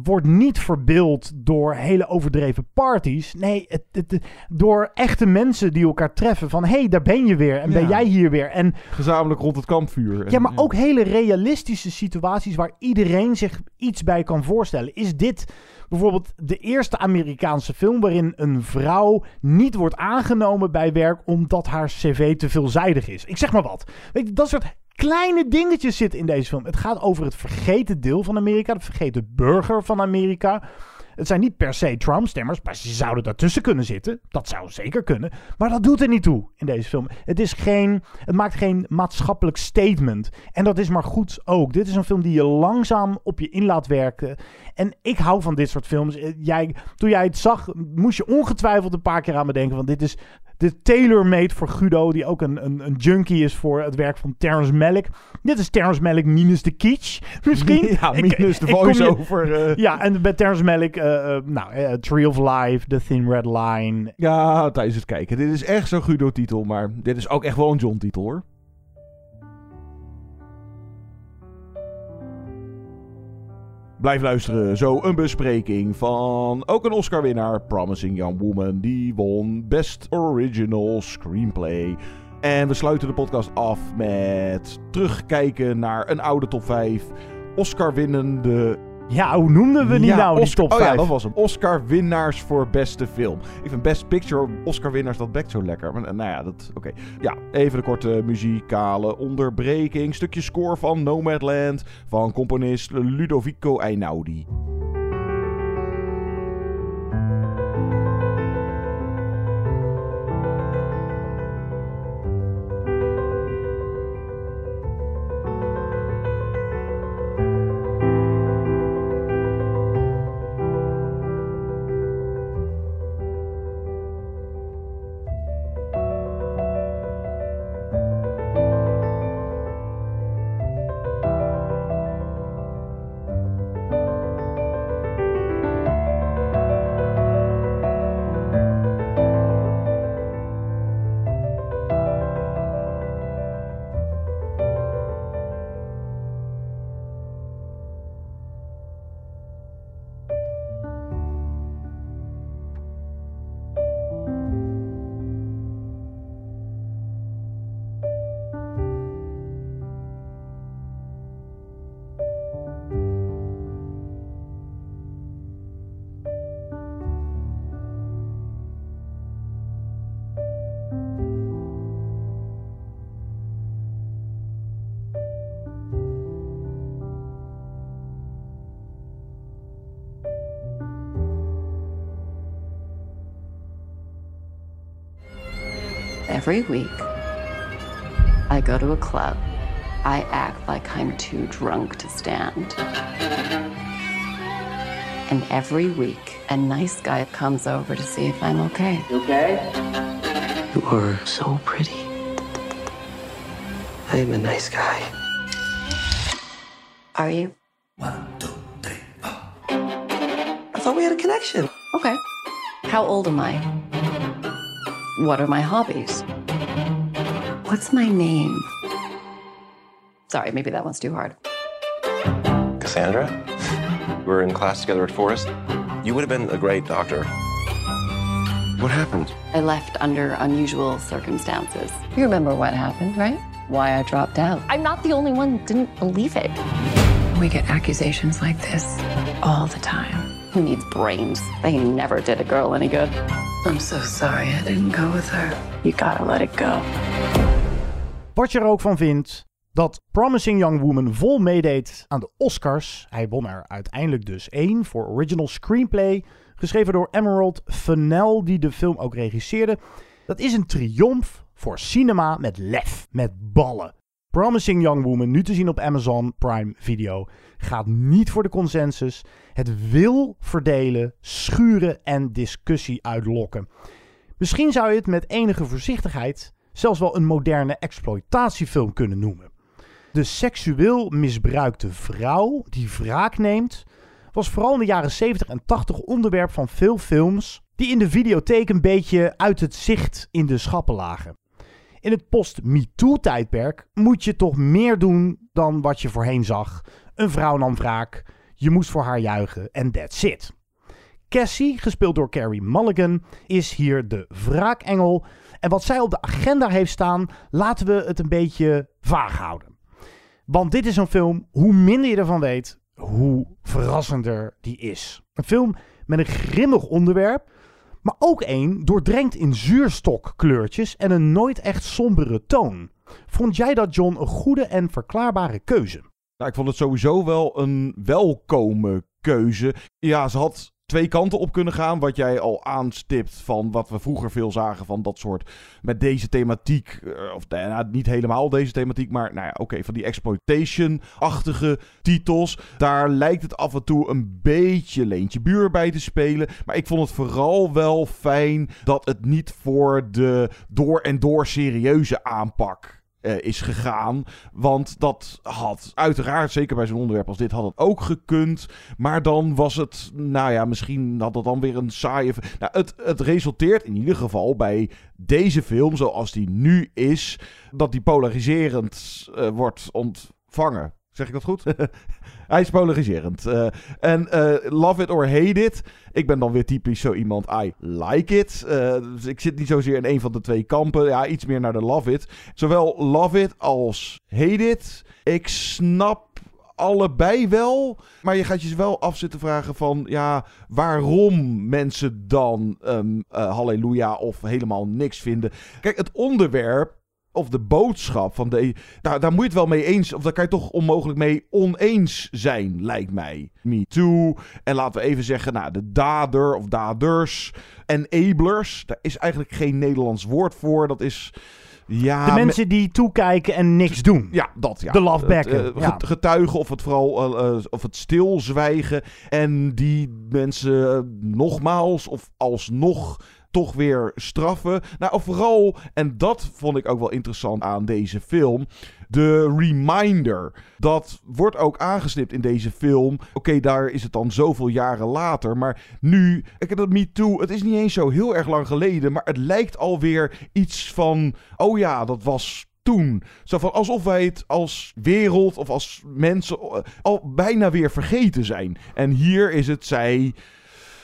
wordt niet verbeeld door hele overdreven parties. Nee, het, door echte mensen die elkaar treffen. Van, hé, hey, daar ben je weer. En ben jij hier weer. En Gezamenlijk rond het kampvuur. ja, maar ook hele realistische situaties waar iedereen zich iets bij kan voorstellen. Is dit bijvoorbeeld de eerste Amerikaanse film waarin een vrouw niet wordt aangenomen bij werk omdat haar cv te veelzijdig is? Ik zeg maar wat. Weet je, dat soort kleine dingetjes zitten in deze film. Het gaat over het vergeten deel van Amerika, de vergeten burger van Amerika. Het zijn niet per se Trump-stemmers, maar ze zouden daartussen kunnen zitten. Dat zou zeker kunnen. Maar dat doet er niet toe in deze film. Het, is geen, het maakt geen maatschappelijk statement. En dat is maar goed ook. Dit is een film die je langzaam op je in laat werken. En ik hou van dit soort films. Eh, Jij, toen jij het zag, moest je ongetwijfeld een paar keer aan me denken. Want dit is, De tailor-made voor Guido, die ook een, een, een junkie is voor het werk van Terrence Malick. Dit is Terrence Malick minus de kitsch, [LAUGHS] misschien. Ja, minus de ik je- voice-over. eh. Ja, en bij Terrence Malick, eh, eh, nou, Tree of Life, The Thin Red Line. Ja, tijdens het kijken. Dit is echt zo'n Guido-titel, maar dit is ook echt wel een John-titel hoor. Blijf luisteren, zo een bespreking van ook een Oscar-winnaar, Promising Young Woman. Die won Best Original Screenplay. En we sluiten de podcast af met terugkijken naar een oude top 5. Oscar-winnende Ja, hoe noemden we die ja, nou, die Oscar- top oh 5? ja, dat was hem. Oscar-winnaars voor beste film. Ik vind Best Picture Oscar-winnaars, dat bekt zo lekker. Maar, nou ja, dat... Oké. Ja, even de korte muzikale onderbreking. Stukje score van Nomadland van componist Ludovico Einaudi. Every week, I go to a club. I act like I'm too drunk to stand. And every week, a nice guy comes over to see if I'm okay. You okay? You are so pretty. I am a nice guy. Are you? One, two, three, four. I thought we had a connection. Okay. How old am I? What are my hobbies? What's my name? Sorry, maybe that one's too hard. Cassandra? We were in class together at Forest. You would have been a great doctor. What happened? I left under unusual circumstances. You remember what happened, right? Why I dropped out. I'm not the only one that didn't believe it. We get accusations like this all the time. Who needs brains? They never did a girl any good. I'm so sorry I didn't go with her. You gotta let it go. Wat je er ook van vindt, dat Promising Young Woman vol meedeed aan de Oscars. Hij won er uiteindelijk dus één voor Original Screenplay. Geschreven door Emerald Fennell, die de film ook regisseerde. Dat is een triomf voor cinema met lef, met ballen. Promising Young Woman, nu te zien op Amazon Prime Video, gaat niet voor de consensus. Het wil verdelen, schuren en discussie uitlokken. Misschien zou je het met enige voorzichtigheid zelfs wel een moderne exploitatiefilm kunnen noemen. De seksueel misbruikte vrouw die wraak neemt, was vooral in de jaren 70 en 80 onderwerp van veel films die in de videotheek een beetje uit het zicht in de schappen lagen. In het post-MeToo-tijdperk moet je toch meer doen dan wat je voorheen zag. Een vrouw nam wraak, je moest voor haar juichen en that's it. Cassie, gespeeld door Carrie Mulligan, is hier de wraakengel. En wat zij op de agenda heeft staan, laten we het een beetje vaag houden. Want dit is een film, hoe minder je ervan weet, hoe verrassender die is. Een film met een grimmig onderwerp, maar ook één doordrenkt in zuurstokkleurtjes en een nooit echt sombere toon. Vond jij dat, John, een goede en verklaarbare keuze? Nou, ik vond het sowieso wel een welkome keuze. Ja, ze had twee kanten op kunnen gaan. Wat jij al aanstipt van wat we vroeger veel zagen van dat soort met deze thematiek. eh, Of nou, niet helemaal deze thematiek, maar nou ja, oké, van die exploitation-achtige titels. Daar lijkt het af en toe een beetje leentje buur bij te spelen. Maar ik vond het vooral wel fijn dat het niet voor de door en door serieuze aanpak eh, is gegaan. Want dat had uiteraard, zeker bij zo'n onderwerp als dit, had het ook gekund. Maar dan was het, nou ja, misschien had het dan weer een saaie... Nou, het, het resulteert in ieder geval bij deze film, zoals die nu is, dat die polariserend eh, wordt ontvangen. Zeg ik dat goed? [LAUGHS] Hij is polariserend. Eh, en eh, love it or hate it. Ik ben dan weer typisch zo iemand. I like it. Eh, dus ik zit niet zozeer in een van de twee kampen. Ja, iets meer naar de love it. Zowel love it als hate it. Ik snap allebei wel. Maar je gaat je wel af zitten vragen van... Ja, waarom mensen dan eh, halleluja of helemaal niks vinden. Kijk, het onderwerp of de boodschap van de. Daar, daar moet je het wel mee eens. Of daar kan je toch onmogelijk mee oneens zijn, lijkt mij. Me too. En laten we even zeggen, nou, de dader of daders. Enablers. Daar is eigenlijk geen Nederlands woord voor. Dat is. Ja, de mensen die toekijken en niks doen. Ja, dat ja. De lafbekken. Eh, ja. get- Getuigen of het vooral eh, eh, of het stilzwijgen. En die mensen eh, nogmaals of alsnog toch weer straffen. Nou, vooral, en dat vond ik ook wel interessant aan deze film. De reminder. Dat wordt ook aangestipt in deze film. Oké, daar is het dan zoveel jaren later. Maar nu, ik heb dat Me Too. Het is niet eens zo heel erg lang geleden. Maar het lijkt alweer iets van. Oh ja, dat was toen. Zo van alsof wij het als wereld of als mensen eh, al bijna weer vergeten zijn. En hier is het zij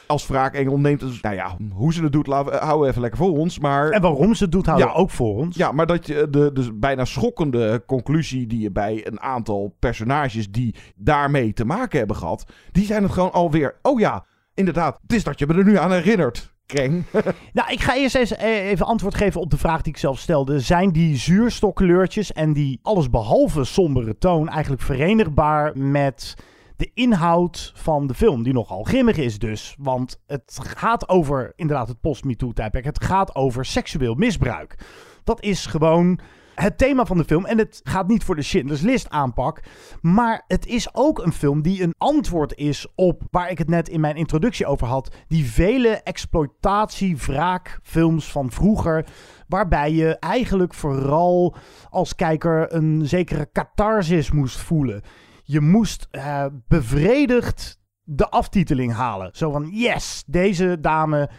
als wraakengel neemt het. Nou ja, hoe ze het doet, laten we, houden we even lekker voor ons. Maar, En waarom ze het doet, houden Ja. we ook voor ons. ja, maar dat je de dus bijna schokkende conclusie die je bij een aantal personages die daarmee te maken hebben gehad, die zijn het gewoon alweer. Oh ja, inderdaad, het is dat je me er nu aan herinnert. Kreng. [LAUGHS] Nou, ik ga eerst eens eh, even antwoord geven op de vraag die ik zelf stelde. Zijn die zuurstokkleurtjes en die allesbehalve sombere toon eigenlijk verenigbaar met de inhoud van de film, die nogal grimmig is dus. Want het gaat over inderdaad het post-MeToo-tijdperk. Het gaat over seksueel misbruik. Dat is gewoon het thema van de film. En het gaat niet voor de Schindler's List aanpak. Maar het is ook een film die een antwoord is op waar ik het net in mijn introductie over had. Die vele exploitatie-wraakfilms van vroeger. Waarbij je eigenlijk vooral als kijker een zekere catharsis moest voelen. Je moest eh, bevredigd de aftiteling halen. Zo van, yes, deze dame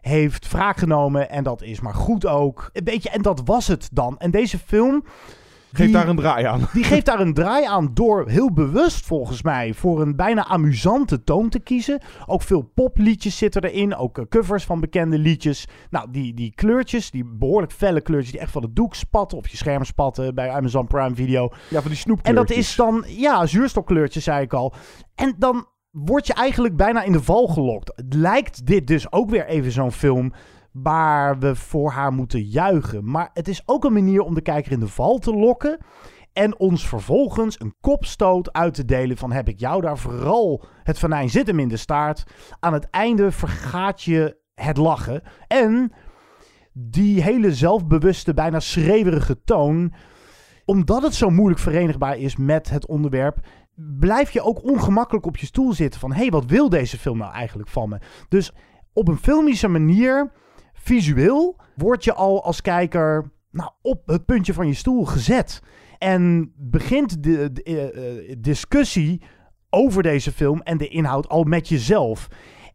heeft wraak genomen en dat is maar goed ook. Een beetje, en dat was het dan. En deze film... Geef die- daar een draai aan. die geeft daar een draai aan door heel bewust volgens mij voor een bijna amusante toon te kiezen. Ook veel popliedjes zitten erin, ook eh, covers van bekende liedjes. Nou, die, die kleurtjes, die behoorlijk felle kleurtjes die echt van het doek spatten, op je scherm spatten bij Amazon Prime Video. Ja, van die En snoepkleurtjes. dat is dan, ja, zuurstokkleurtjes zei ik al. En dan word je eigenlijk bijna in de val gelokt. Het lijkt dit dus ook weer even zo'n film waar we voor haar moeten juichen. Maar het is ook een manier om de kijker in de val te lokken. En ons vervolgens een kopstoot uit te delen van heb ik jou daar vooral het venijn zit hem in de staart. Aan het einde vergaat je het lachen. En die hele zelfbewuste, bijna schreeuwerige toon omdat het zo moeilijk verenigbaar is met het onderwerp, blijf je ook ongemakkelijk op je stoel zitten van hé, hey, wat wil deze film nou eigenlijk van me? Dus op een filmische manier, visueel, word je al als kijker nou, op het puntje van je stoel gezet. En begint de, de, eh, eh, discussie over deze film en de inhoud al met jezelf.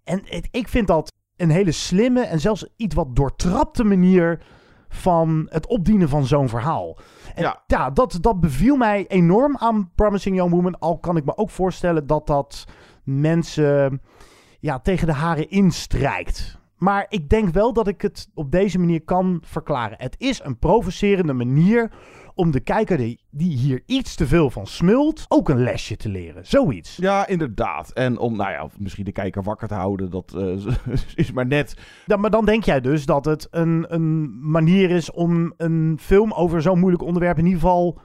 En het- ik vind dat een hele slimme en zelfs iets wat doortrapte manier van het opdienen van zo'n verhaal. En ja, Ja. dat, dat beviel mij enorm aan Promising Young Woman. Al kan ik me ook voorstellen dat dat mensen ja, tegen de haren instrijkt. Maar ik denk wel dat ik het op deze manier kan verklaren. Het is een provocerende manier om de kijker die, die hier iets te veel van smult, ook een lesje te leren. Zoiets. Ja, inderdaad. En om, nou ja, misschien de kijker wakker te houden, dat eh, [LAUGHS] is maar net. Ja, maar dan denk jij dus dat het een, een manier is om een film over zo'n moeilijk onderwerp in ieder geval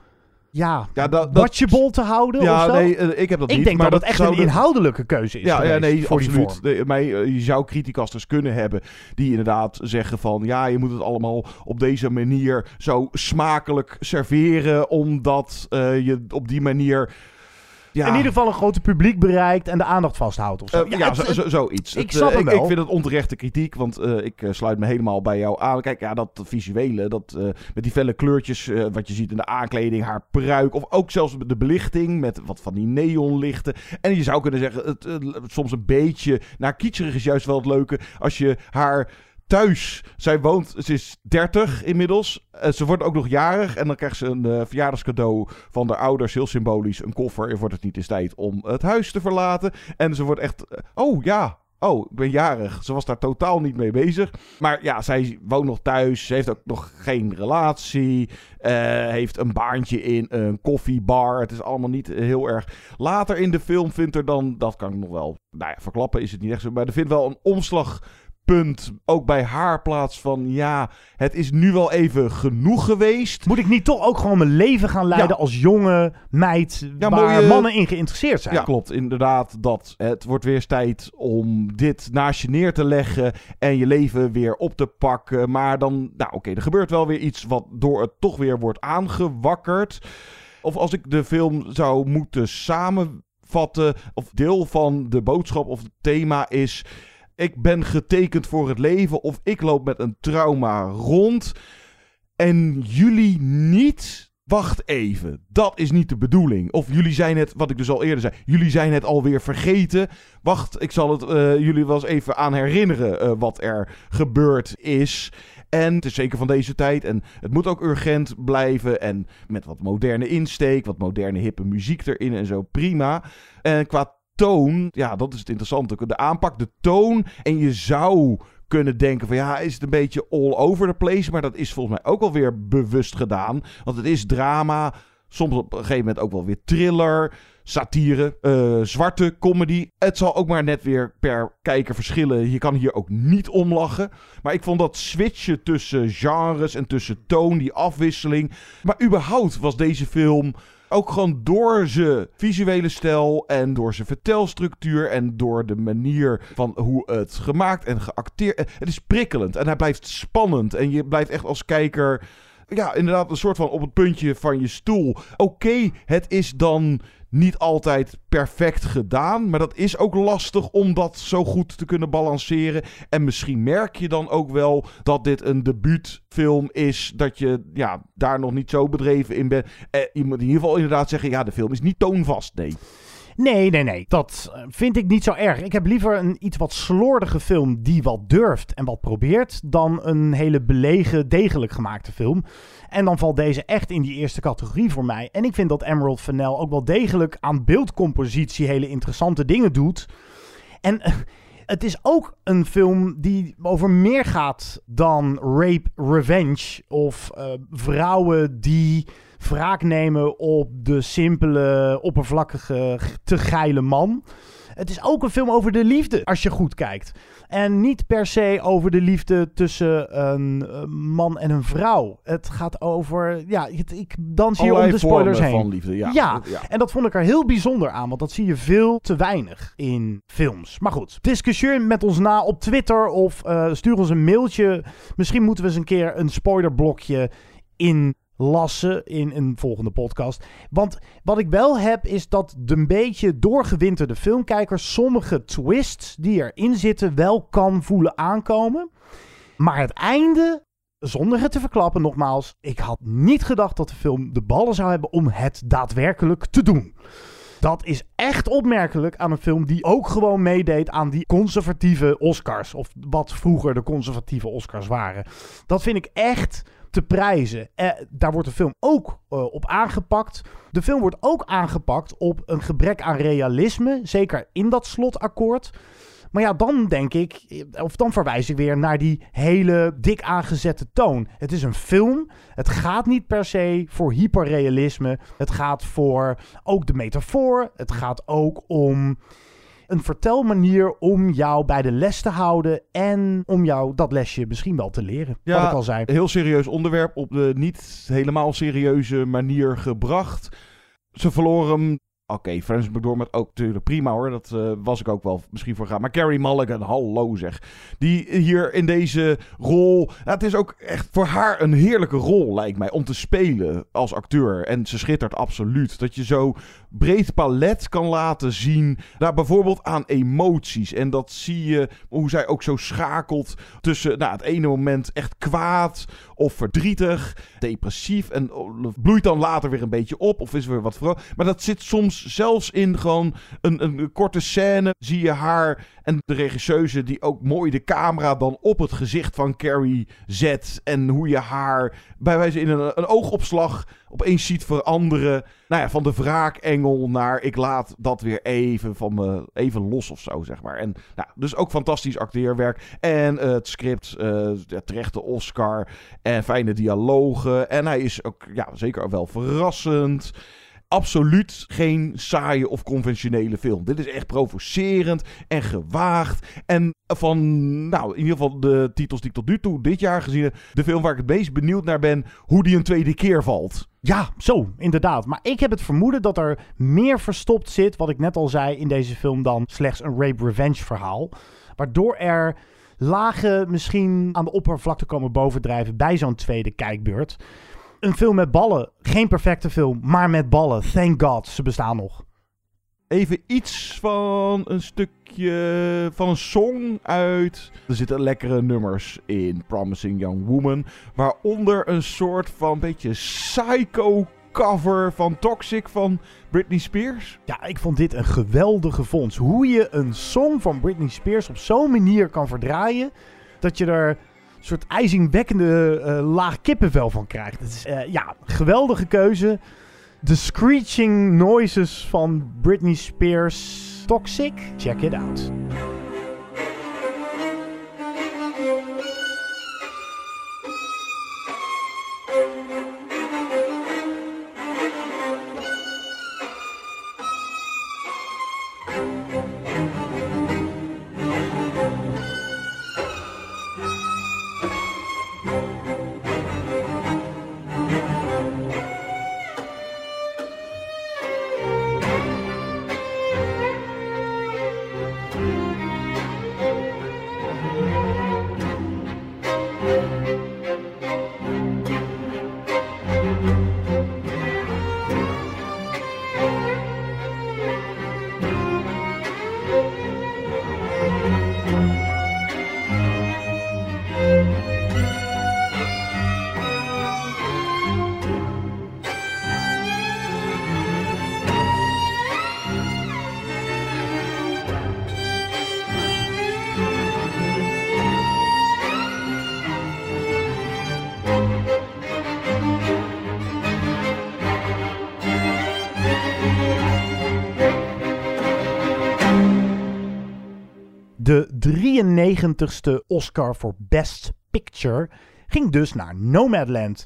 ja, Ja, dat- dat- watchable te houden Ja, of zo? nee, eh, ik heb dat ik niet, denk maar dat dat het echt een inhoudelijke keuze is Ja, nee, voor absoluut. mij, eh, je zou criticasters kunnen hebben die inderdaad zeggen van... ja, je moet het allemaal op deze manier zo smakelijk serveren... omdat eh, je op die manier... Ja, In ieder geval een groter publiek bereikt en de aandacht vasthoudt of zo. Eh, ja, het- zo, zo- zoiets. Ik Het, snap eh, ik, wel. ik vind het onterechte kritiek, want eh, ik sluit me helemaal bij jou aan. Kijk, ja, dat visuele, dat met die felle kleurtjes, wat je ziet in de aankleding, haar pruik, of ook zelfs de belichting met wat van die neonlichten. En je zou kunnen zeggen, het, soms een beetje, naar kitscherig is juist wel het leuke, als je haar thuis. Zij woont, ze is 30 inmiddels. Eh, ze wordt ook nog jarig. En dan krijgt ze een eh, verjaardagscadeau van haar ouders. Heel symbolisch. Een koffer. En wordt het niet eens tijd om het huis te verlaten. En ze wordt echt. eh, oh ja. Oh, ik ben jarig. Ze was daar totaal niet mee bezig. Maar ja, zij woont nog thuis. Ze heeft ook nog geen relatie. heeft een baantje in een koffiebar. Het is allemaal niet heel erg. Later in de film vindt er dan. Dat kan ik nog wel. Nou ja, verklappen is het niet echt zo. Maar er vindt wel een omslag punt ook bij haar plaats van ja, het is nu wel even genoeg geweest. Moet ik niet toch ook gewoon mijn leven gaan leiden Ja. als jonge meid Ja, waar mannen in geïnteresseerd zijn? Ja, klopt. Inderdaad, dat het wordt weer eens tijd om dit naast je neer te leggen en je leven weer op te pakken. Maar dan, nou oké, er gebeurt wel weer iets wat door het toch weer wordt aangewakkerd. Of als ik de film zou moeten samenvatten, of deel van de boodschap of het thema is... Ik ben getekend voor het leven of ik loop met een trauma rond. En jullie niet. Wacht even, dat is niet de bedoeling. Of jullie zijn het, wat ik dus al eerder zei, jullie zijn het alweer vergeten. Wacht, ik zal het eh, jullie wel eens even aan herinneren eh, wat er gebeurd is. En het is zeker van deze tijd. En het moet ook urgent blijven. En met wat moderne insteek, wat moderne hippe muziek erin en zo. Prima. En qua toon, ja, dat is het interessante. De aanpak, de toon. En je zou kunnen denken van ja, is het een beetje all over the place. Maar dat is volgens mij ook alweer bewust gedaan. Want het is drama. Soms op een gegeven moment ook wel weer thriller, satire, eh, zwarte comedy. Het zal ook maar net weer per kijker verschillen. Je kan hier ook niet om lachen. Maar ik vond dat switchen tussen genres en tussen toon, die afwisseling. Maar überhaupt was deze film ook gewoon door zijn visuele stijl en door zijn vertelstructuur en door de manier van hoe het gemaakt en geacteerd. Het is prikkelend en hij blijft spannend en je blijft echt als kijker ja, inderdaad een soort van op het puntje van je stoel. Oké, het is dan niet altijd perfect gedaan, maar dat is ook lastig om dat zo goed te kunnen balanceren. En misschien merk je dan ook wel dat dit een debuutfilm is, dat je ja, daar nog niet zo bedreven in bent. Eh, in ieder geval inderdaad zeggen, ja, de film is niet toonvast, nee. Nee, nee, nee. Dat eh, vind ik niet zo erg. Ik heb liever een iets wat slordige film die wat durft en wat probeert, dan een hele belegen, degelijk gemaakte film. En dan valt deze echt in die eerste categorie voor mij. En ik vind dat Emerald Fennell ook wel degelijk aan beeldcompositie hele interessante dingen doet. En eh, het is ook een film die over meer gaat dan rape, revenge of eh, vrouwen die wraak nemen op de simpele, oppervlakkige, te geile man. Het is ook een film over de liefde, als je goed kijkt. En niet per se over de liefde tussen een man en een vrouw. Het gaat over, ja, het- ik dans hier om de spoilers heen. van liefde, ja. ja, Ja. en dat vond ik er heel bijzonder aan, want dat zie je veel te weinig in films. Maar goed, discussieer met ons na op Twitter of eh, stuur ons een mailtje. Misschien moeten we eens een keer een spoilerblokje inlassen in een volgende podcast. Want wat ik wel heb, is dat de beetje doorgewinterde filmkijker sommige twists die erin zitten wel kan voelen aankomen. Maar het einde, zonder het te verklappen nogmaals, ik had niet gedacht dat de film de ballen zou hebben om het daadwerkelijk te doen. Dat is echt opmerkelijk aan een film die ook gewoon meedeed aan die conservatieve Oscars. Of wat vroeger de conservatieve Oscars waren. Dat vind ik echt te prijzen. Eh, daar wordt de film ook eh, op aangepakt. De film wordt ook aangepakt op een gebrek aan realisme. Zeker in dat slotakkoord. Maar ja, dan denk ik, of dan verwijs ik weer naar die hele dik aangezette toon. Het is een film. Het gaat niet per se voor hyperrealisme. Het gaat voor ook de metafoor. Het gaat ook om een vertelmanier om jou bij de les te houden en om jou dat lesje misschien wel te leren. wat ik al zei. heel serieus onderwerp op de niet helemaal serieuze manier gebracht. Ze verloren hem Oké, okay, Francis McDormand ook natuurlijk prima hoor. Dat uh, was ik ook wel misschien voor gaan. Maar Carrie Mulligan, hallo zeg. Die hier in deze rol... Nou, het is ook echt voor haar een heerlijke rol, lijkt mij, om te spelen als acteur. En ze schittert absoluut. Dat je zo breed palet kan laten zien. Nou, bijvoorbeeld aan emoties. En dat zie je hoe zij ook zo schakelt tussen nou, het ene moment echt kwaad of verdrietig, depressief. En bloeit dan later weer een beetje op of is weer wat vrolijk. Maar dat zit soms zelfs in gewoon een, een korte scène. Zie je haar en de regisseuse die ook mooi de camera dan op het gezicht van Carrie zet. En hoe je haar bij wijze in een, een oogopslag opeens ziet veranderen. Nou ja, van de wraakengel naar ik laat dat weer even van me even los of zo, zeg maar. En nou, dus ook fantastisch acteerwerk. En uh, het script, uh, terecht de Oscar. En fijne dialogen. En hij is ook ja, zeker wel verrassend absoluut geen saaie of conventionele film. Dit is echt provocerend en gewaagd. En van, nou, in ieder geval de titels die ik tot nu toe dit jaar gezien heb, de film waar ik het meest benieuwd naar ben, hoe die een tweede keer valt. Ja, zo, inderdaad. Maar ik heb het vermoeden dat er meer verstopt zit, wat ik net al zei, in deze film dan slechts een rape-revenge verhaal. Waardoor er lagen misschien aan de oppervlakte komen bovendrijven bij zo'n tweede kijkbeurt. Een film met ballen. Geen perfecte film, maar met ballen. Thank God, ze bestaan nog. Even iets van een stukje van een song uit. Er zitten lekkere nummers in Promising Young Woman. Waaronder een soort van beetje psycho cover van Toxic van Britney Spears. Ja, ik vond dit een geweldige fonds. Hoe je een song van Britney Spears op zo'n manier kan verdraaien. Dat je er soort ijzingwekkende uh, laag kippenvel van krijgt. Het is uh, ja, geweldige keuze. De screeching noises van Britney Spears. Toxic? Check it out. 93ste Oscar voor Best Picture ging dus naar Nomadland.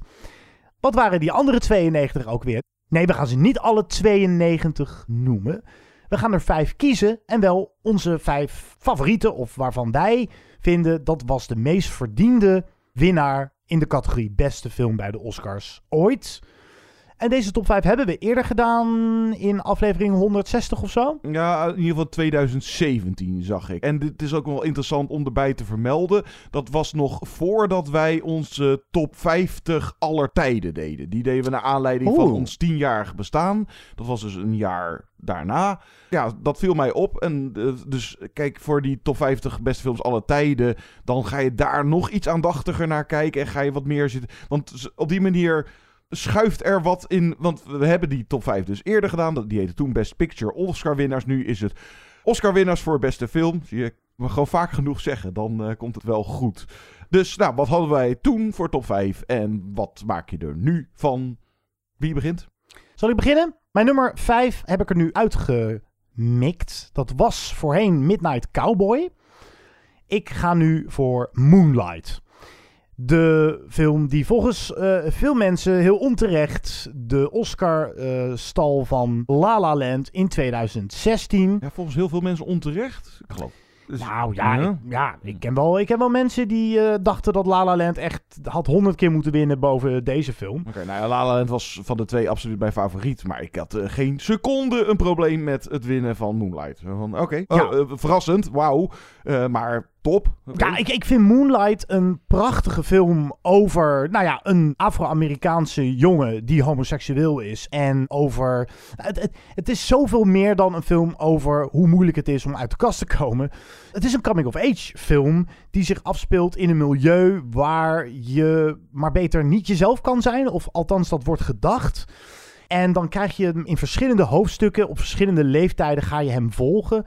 Wat waren die andere 92 ook weer? Nee, we gaan ze niet alle 92 noemen. We gaan er vijf kiezen en wel onze vijf favorieten, of waarvan wij vinden dat was de meest verdiende winnaar in de categorie beste film bij de Oscars ooit. En deze top 5 hebben we eerder gedaan in aflevering 160 of zo. Ja, in ieder geval 2017 zag ik. En dit is ook wel interessant om erbij te vermelden. Dat was nog voordat wij onze top 50 aller tijden deden. Die deden we naar aanleiding van ons 10-jarig bestaan. Dat was dus een jaar daarna. Ja, dat viel mij op. En uh, dus kijk, voor die top 50 beste films aller tijden, dan ga je daar nog iets aandachtiger naar kijken en ga je wat meer zitten. Want op die manier schuift er wat in. Want we hebben die top 5 dus eerder gedaan. Die heette toen Best Picture Oscar-winnaars. Nu is het Oscar-winnaars voor beste film. Zie je we gewoon vaak genoeg zeggen, dan uh, komt het wel goed. Dus nou, wat hadden wij toen voor top 5 en wat maak je er nu van? Wie begint? Zal ik beginnen? Mijn nummer 5 heb ik er nu uitgemikt. Dat was voorheen Midnight Cowboy. Ik ga nu voor Moonlight. De film die volgens uh, veel mensen heel onterecht de Oscar uh, stal van La La Land in 2016. Ja, volgens heel veel mensen onterecht. Ik geloof. Dus, nou ja, ja. Ik, ja, ik, ken wel, ik ken wel mensen die uh, dachten dat La La Land echt had honderd keer moeten winnen boven deze film. Oké, okay, nou ja, La La Land was van de twee absoluut mijn favoriet. Maar ik had uh, geen seconde een probleem met het winnen van Moonlight. Oké, okay. ja. oh, uh, verrassend, wauw. maar top. Okay. Ja, ik, ik vind Moonlight een prachtige film over, nou ja, een Afro-Amerikaanse jongen die homoseksueel is. En over, het, het, het, is zoveel meer dan een film over hoe moeilijk het is om uit de kast te komen. Het is een coming-of-age film die zich afspeelt in een milieu waar je maar beter niet jezelf kan zijn. Of althans, dat wordt gedacht. En dan krijg je hem in verschillende hoofdstukken, op verschillende leeftijden ga je hem volgen.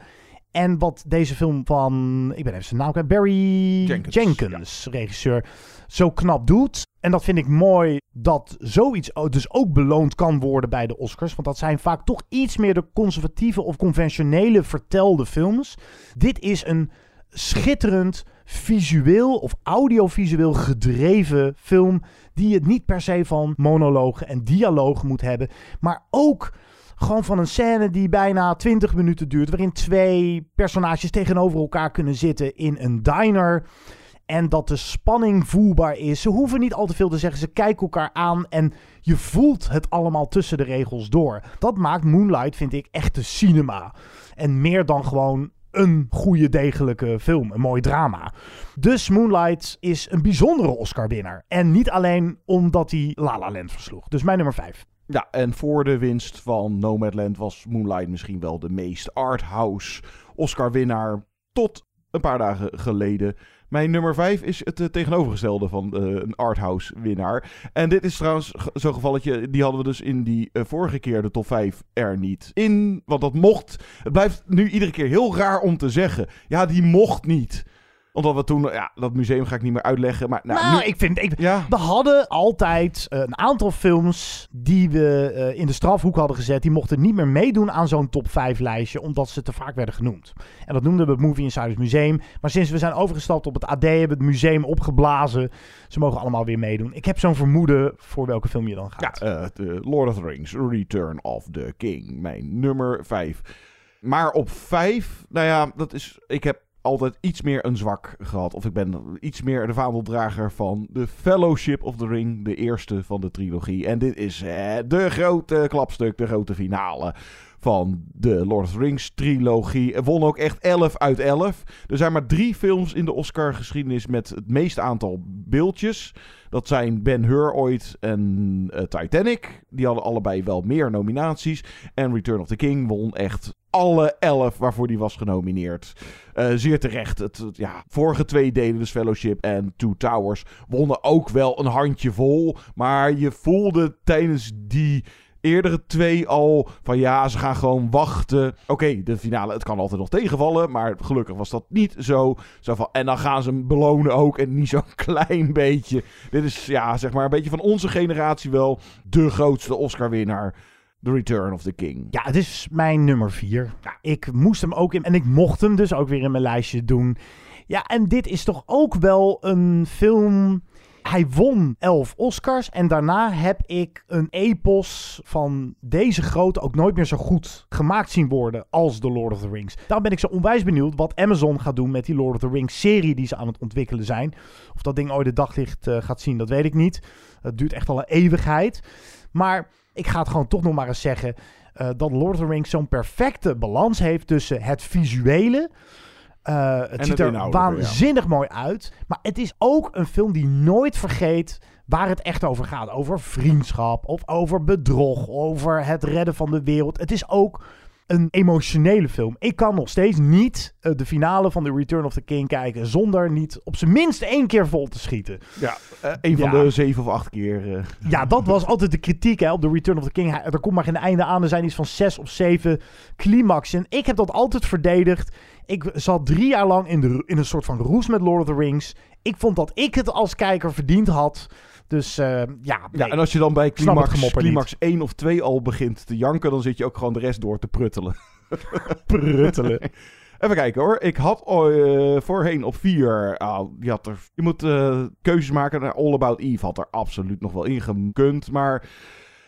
En wat deze film van, ik ben even zijn naam kwijt, Barry Jenkins, Jenkins regisseur, zo knap doet. En dat vind ik mooi dat zoiets dus ook beloond kan worden bij de Oscars. Want dat zijn vaak toch iets meer de conservatieve of conventionele vertelde films. Dit is een schitterend visueel of audiovisueel gedreven film. Die het niet per se van monologen en dialogen moet hebben. Maar ook gewoon van een scène die bijna 20 minuten duurt. Waarin twee personages tegenover elkaar kunnen zitten in een diner. En dat de spanning voelbaar is. Ze hoeven niet al te veel te zeggen. Ze kijken elkaar aan en je voelt het allemaal tussen de regels door. Dat maakt Moonlight, vind ik, echte cinema. En meer dan gewoon een goede, degelijke film. Een mooi drama. Dus Moonlight is een bijzondere Oscar-winnaar. En niet alleen omdat hij La La Land versloeg. Dus mijn nummer 5. Ja, en voor de winst van Nomadland was Moonlight misschien wel de meest arthouse Oscar-winnaar tot een paar dagen geleden. Mijn nummer 5 is het uh, tegenovergestelde van uh, een arthouse winnaar. En dit is trouwens zo'n gevalletje, die hadden we dus in die uh, vorige keer de top 5 er niet in. Want dat mocht. Het blijft nu iedere keer heel raar om te zeggen. Ja, die mocht niet omdat we toen, ja, dat museum ga ik niet meer uitleggen. Maar nou, nou nu, ik vind, ik, ja. we hadden altijd een aantal films die we uh, in de strafhoek hadden gezet. Die mochten niet meer meedoen aan zo'n top 5 lijstje, omdat ze te vaak werden genoemd. En dat noemden we het Movie Insiders Museum. Maar sinds we zijn overgestapt op het AD, hebben we het museum opgeblazen. Ze mogen allemaal weer meedoen. Ik heb zo'n vermoeden voor welke film je dan gaat. Ja, uh, The Lord of the Rings, Return of the King. Mijn nummer 5. Maar op 5, nou ja, dat is. Ik heb altijd iets meer een zwak gehad. Of ik ben iets meer de vaandeldrager van The Fellowship of the Ring. De eerste van de trilogie. En dit is eh, de grote klapstuk, de grote finale van de Lord of the Rings trilogie. Won ook echt 11 uit 11. Er zijn maar drie films in de Oscar geschiedenis met het meeste aantal beeldjes. Dat zijn Ben Hur ooit en uh, Titanic. Die hadden allebei wel meer nominaties. En Return of the King won echt alle elf waarvoor die was genomineerd. Uh, zeer terecht. Het, ja, vorige twee delen, dus Fellowship en Two Towers, wonnen ook wel een handje vol. Maar je voelde tijdens die eerdere twee al van ja, ze gaan gewoon wachten. Oké, de finale, het kan altijd nog tegenvallen, maar gelukkig was dat niet zo. zo van, en dan gaan ze hem belonen ook en niet [LAUGHS] zo'n klein beetje. Dit is ja, zeg maar een beetje van onze generatie wel de grootste Oscar-winnaar. The Return of the King. Ja, het is mijn nummer vier. Ik moest hem ook in. En ik mocht hem dus ook weer in mijn lijstje doen. Ja, en dit is toch ook wel een film. Hij won elf Oscars. En daarna heb ik een epos van deze grote ook nooit meer zo goed gemaakt zien worden als The Lord of the Rings. Daarom ben ik zo onwijs benieuwd wat Amazon gaat doen met die Lord of the Rings serie die ze aan het ontwikkelen zijn. Of dat ding ooit de daglicht uh, gaat zien, dat weet ik niet. Het duurt echt al een eeuwigheid. Maar ik ga het gewoon toch nog maar eens zeggen. Uh, dat Lord of the Rings zo'n perfecte balans heeft tussen het visuele. Uh, het ziet er waanzinnig ja. mooi uit. Maar het is ook een film die nooit vergeet waar het echt over gaat. Over vriendschap of over bedrog. Over het redden van de wereld. Het is ook een emotionele film. Ik kan nog steeds niet uh, de finale van The Return of the King kijken zonder niet op zijn minst één keer vol te schieten. Ja, uh, een van de zeven of acht keer. Uh. Ja, dat was altijd de kritiek hè, op The Return of the King. Er komt maar geen einde aan. Er zijn iets van zes of zeven climaxen. Ik heb dat altijd verdedigd. Ik zat drie jaar lang in, de, in een soort van roes met Lord of the Rings. Ik vond dat ik het als kijker verdiend had. Dus uh, ja. Nee, ja, en als je dan bij climax, climax 1 of 2 al begint te janken, dan zit je ook gewoon de rest door te pruttelen. [LAUGHS] pruttelen. Even kijken hoor. Ik had uh, voorheen op vier. Uh, die had er, je moet uh, keuzes maken. All About Eve had er absoluut nog wel in gekund. Maar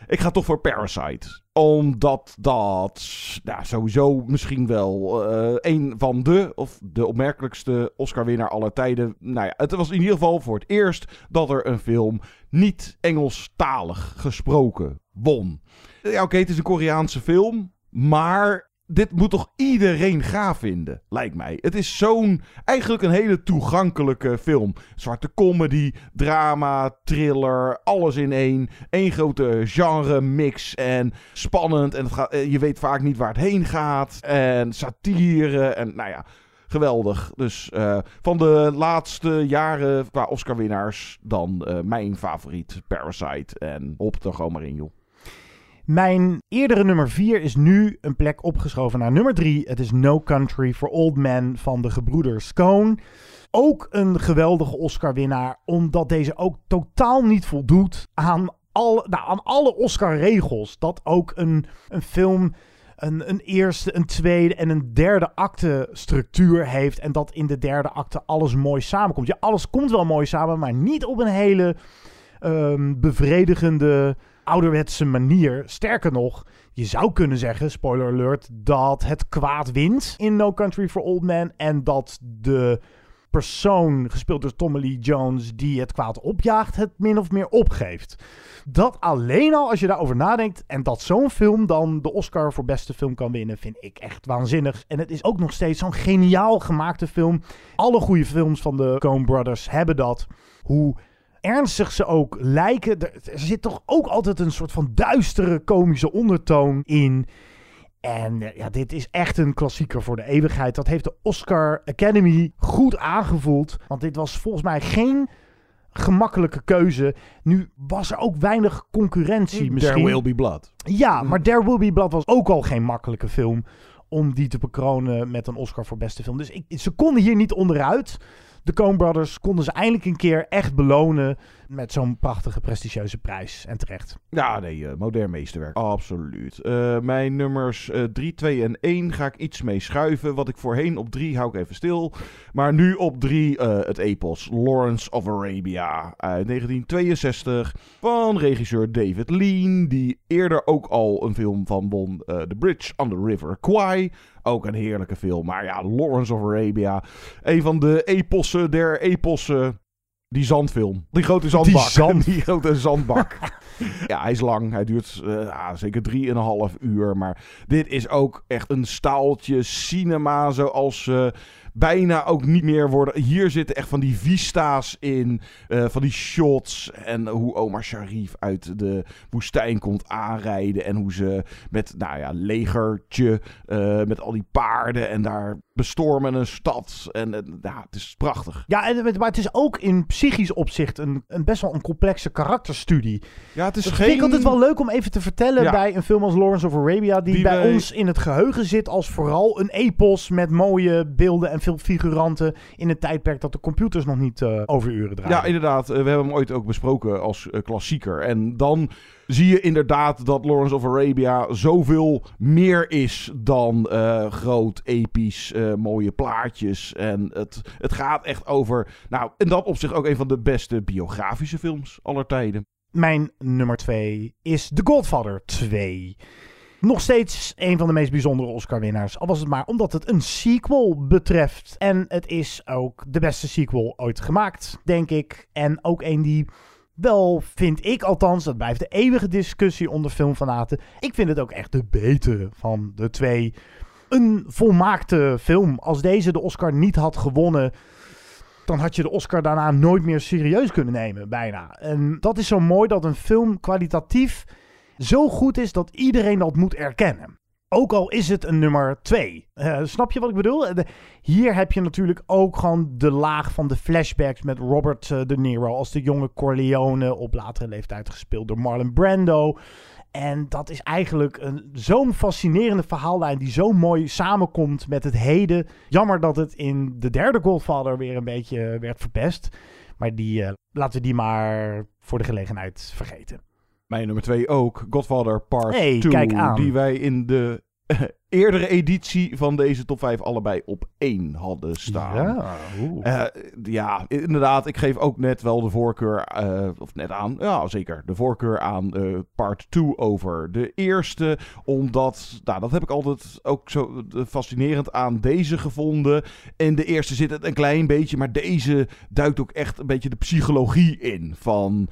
ik ga toch voor Parasite. Omdat dat nou, sowieso misschien wel uh, een van de, of de opmerkelijkste Oscar-winnaar aller tijden. Nou ja, het was in ieder geval voor het eerst dat er een film niet Engelstalig gesproken won. Ja, oké, het is een Koreaanse film. Maar dit moet toch iedereen gaaf vinden, lijkt mij. Het is zo'n, eigenlijk een hele toegankelijke film. Zwarte comedy, drama, thriller, alles in één. Eén grote genre mix en spannend. En eh, je weet vaak niet waar het heen gaat. En satire en nou ja, geweldig. Dus uh, van de laatste jaren qua Oscar-winnaars dan uh, mijn favoriet Parasite. En op er gewoon maar in, joh. Mijn eerdere nummer 4 is nu een plek opgeschoven naar nummer 3. Het is No Country for Old Men van de gebroeders Coen. Ook een geweldige Oscar-winnaar, omdat deze ook totaal niet voldoet aan, al, nou, aan alle Oscar-regels. Dat ook een, een film een, een eerste, een tweede en een derde acte structuur heeft. En dat in de derde acte alles mooi samenkomt. Ja, alles komt wel mooi samen, maar niet op een hele um, bevredigende ouderwetse manier. Sterker nog, je zou kunnen zeggen, spoiler alert, dat het kwaad wint in No Country for Old Men. En dat de persoon, gespeeld door Tommy Lee Jones, die het kwaad opjaagt, het min of meer opgeeft. Dat alleen al, als je daarover nadenkt, en dat zo'n film dan de Oscar voor beste film kan winnen, vind ik echt waanzinnig. En het is ook nog steeds zo'n geniaal gemaakte film. Alle goede films van de Coen Brothers hebben dat. Hoe ernstig ze ook lijken. Er, zit toch ook altijd een soort van duistere komische ondertoon in. En eh, ja, dit is echt een klassieker voor de eeuwigheid. Dat heeft de Oscar Academy goed aangevoeld. Want dit was volgens mij geen gemakkelijke keuze. Nu was er ook weinig concurrentie misschien. There Will Be Blood. Ja, maar There Will Be Blood was ook al geen makkelijke film om die te bekronen met een Oscar voor beste film. Dus ik, ze konden hier niet onderuit de Coen Brothers konden ze eindelijk een keer echt belonen met zo'n prachtige, prestigieuze prijs. En terecht. Ja, nee, uh, modern meesterwerk. Absoluut. Uh, mijn nummers 3, uh, 2 en 1 ga ik iets mee schuiven. Wat ik voorheen op 3 hou ik even stil. Maar nu op 3 uh, het epos Lawrence of Arabia uit 1962 van regisseur David Lean. Die eerder ook al een film van won, The Bridge on the River Kwai. Ook een heerlijke film. Maar ja, Lawrence of Arabia. Een van de epossen der epossen. Die zandfilm. Die grote zandbak. Die, zand. [LAUGHS] die grote zandbak. [LAUGHS] ja, hij is lang. Hij duurt uh, ja, zeker drieënhalf uur. Maar dit is ook echt een staaltje cinema zoals... Uh, bijna ook niet meer worden. Hier zitten echt van die vista's in, uh, van die shots. En hoe Omar Sharif uit de woestijn komt aanrijden. En hoe ze met, nou ja, legertje, uh, met al die paarden en daar bestormen een stad. En ja, het is prachtig. Ja, en, maar het is ook in psychisch opzicht een, een best wel een complexe karakterstudie. Ja, het is dat geen... vind ik altijd wel leuk om even te vertellen ja. bij een film als Lawrence of Arabia, die, die bij wij... ons in het geheugen zit als vooral een epos met mooie beelden en veel figuranten in het tijdperk dat de computers nog niet uh, over uren draaien. Ja, inderdaad. Uh, we hebben hem ooit ook besproken als uh, klassieker. En dan zie je inderdaad dat Lawrence of Arabia zoveel meer is dan groot, episch, mooie plaatjes. En het, het gaat echt over, nou, in dat opzicht ook een van de beste biografische films aller tijden. Mijn nummer 2 is The Godfather 2. Nog steeds een van de meest bijzondere Oscar-winnaars. Al was het maar omdat het een sequel betreft. En het is ook de beste sequel ooit gemaakt, denk ik. En ook een die wel, vind ik althans, dat blijft de eeuwige discussie onder filmfanaten. Ik vind het ook echt de betere van de twee. Een volmaakte film. Als deze de Oscar niet had gewonnen dan had je de Oscar daarna nooit meer serieus kunnen nemen, bijna. En dat is zo mooi dat een film kwalitatief zo goed is dat iedereen dat moet erkennen. Ook al is het een nummer 2. Uh, snap je wat ik bedoel? De, hier heb je natuurlijk ook gewoon de laag van de flashbacks met Robert uh, De Niro als de jonge Corleone op latere leeftijd gespeeld door Marlon Brando. En dat is eigenlijk zo'n fascinerende verhaallijn die zo mooi samenkomt met het heden. Jammer dat het in de derde Godfather weer een beetje werd verpest. Maar die, laten we die maar voor de gelegenheid vergeten. Mijn nummer 2 ook, Godfather Part 2. Hey. Die wij in de [LAUGHS] eerdere editie van deze top 5 allebei op één hadden staan. Ja, Uh, ja, inderdaad. Ik geef ook net wel de voorkeur, uh, of net aan, ja zeker, de voorkeur aan uh, part 2 over de eerste. Omdat, nou dat heb ik altijd ook zo fascinerend aan deze gevonden. In de eerste zit het een klein beetje, maar deze duikt ook echt een beetje de psychologie in. Van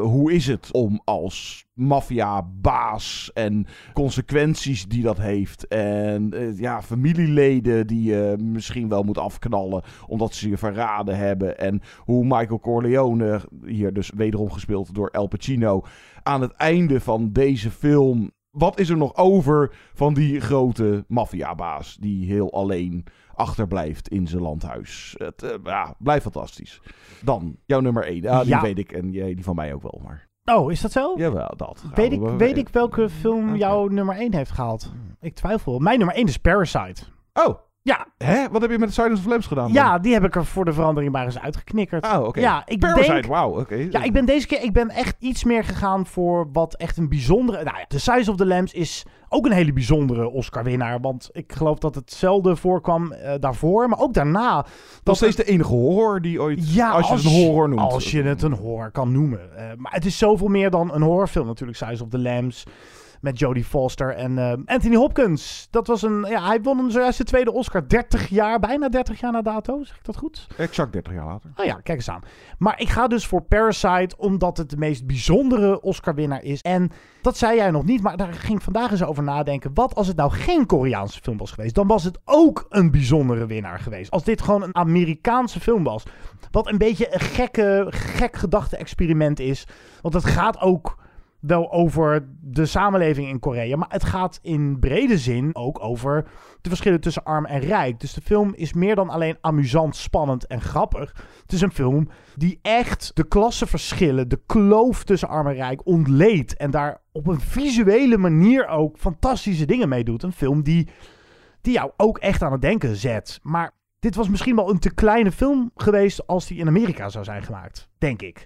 hoe is het om als maffiabaas en consequenties die dat heeft. En uh, ja, familieleden die je misschien wel moet afknallen omdat ze je verraden hebben. En hoe Michael Corleone, hier dus wederom gespeeld door Al Pacino, aan het einde van deze film. Wat is er nog over van die grote maffiabaas die heel alleen achterblijft in zijn landhuis? Het uh, ja, blijft fantastisch. Dan jouw nummer 1. Ah, die Ja. weet ik en jij die van mij ook wel. Maar Oh, is dat zo? jawel, dat. Weet we ik, weet ik welke film jouw nummer 1 heeft gehaald? Ik twijfel. Mijn nummer 1 is Parasite. Oh. Ja. Hè? Wat heb je met Silence of Lambs gedaan? Ja, die heb ik er voor de verandering maar eens uitgeknikkerd. Oh, oké. Ja, ik Parasite, denk... wauw, oké. Ja, ik ben deze keer ik ben echt iets meer gegaan voor wat echt een bijzondere... Nou ja, The Size of the Lambs is ook een hele bijzondere Oscar-winnaar. Want ik geloof dat het zelden voorkwam eh, daarvoor, maar ook daarna. Dat is steeds de enige horror die ooit... Ja, als je het een horror noemt. Als je het een horror kan noemen. Eh, maar het is zoveel meer dan een horrorfilm natuurlijk. Size of the Lambs. Met Jodie Foster en eh, Anthony Hopkins. Dat was een... Ja, hij won zojuist de tweede Oscar 30 jaar, bijna 30 jaar na dato. Zeg ik dat goed? Exact 30 jaar later. Oh ja, kijk eens aan. Maar ik ga dus voor Parasite, omdat het de meest bijzondere Oscar-winnaar is. En dat zei jij nog niet, maar daar ging ik vandaag eens over nadenken. Wat als het nou geen Koreaanse film was geweest? Dan was het ook een bijzondere winnaar geweest. Als dit gewoon een Amerikaanse film was. Wat een beetje een gekke, gek gedachte-experiment is. Want het gaat ook wel over de samenleving in Korea. Maar het gaat in brede zin ook over de verschillen tussen arm en rijk. Dus de film is meer dan alleen amusant, spannend en grappig. Het is een film die echt de klassenverschillen, de kloof tussen arm en rijk ontleedt. En daar op een visuele manier ook fantastische dingen mee doet. Een film die, die jou ook echt aan het denken zet. Maar dit was misschien wel een te kleine film geweest als die in Amerika zou zijn gemaakt. Denk ik.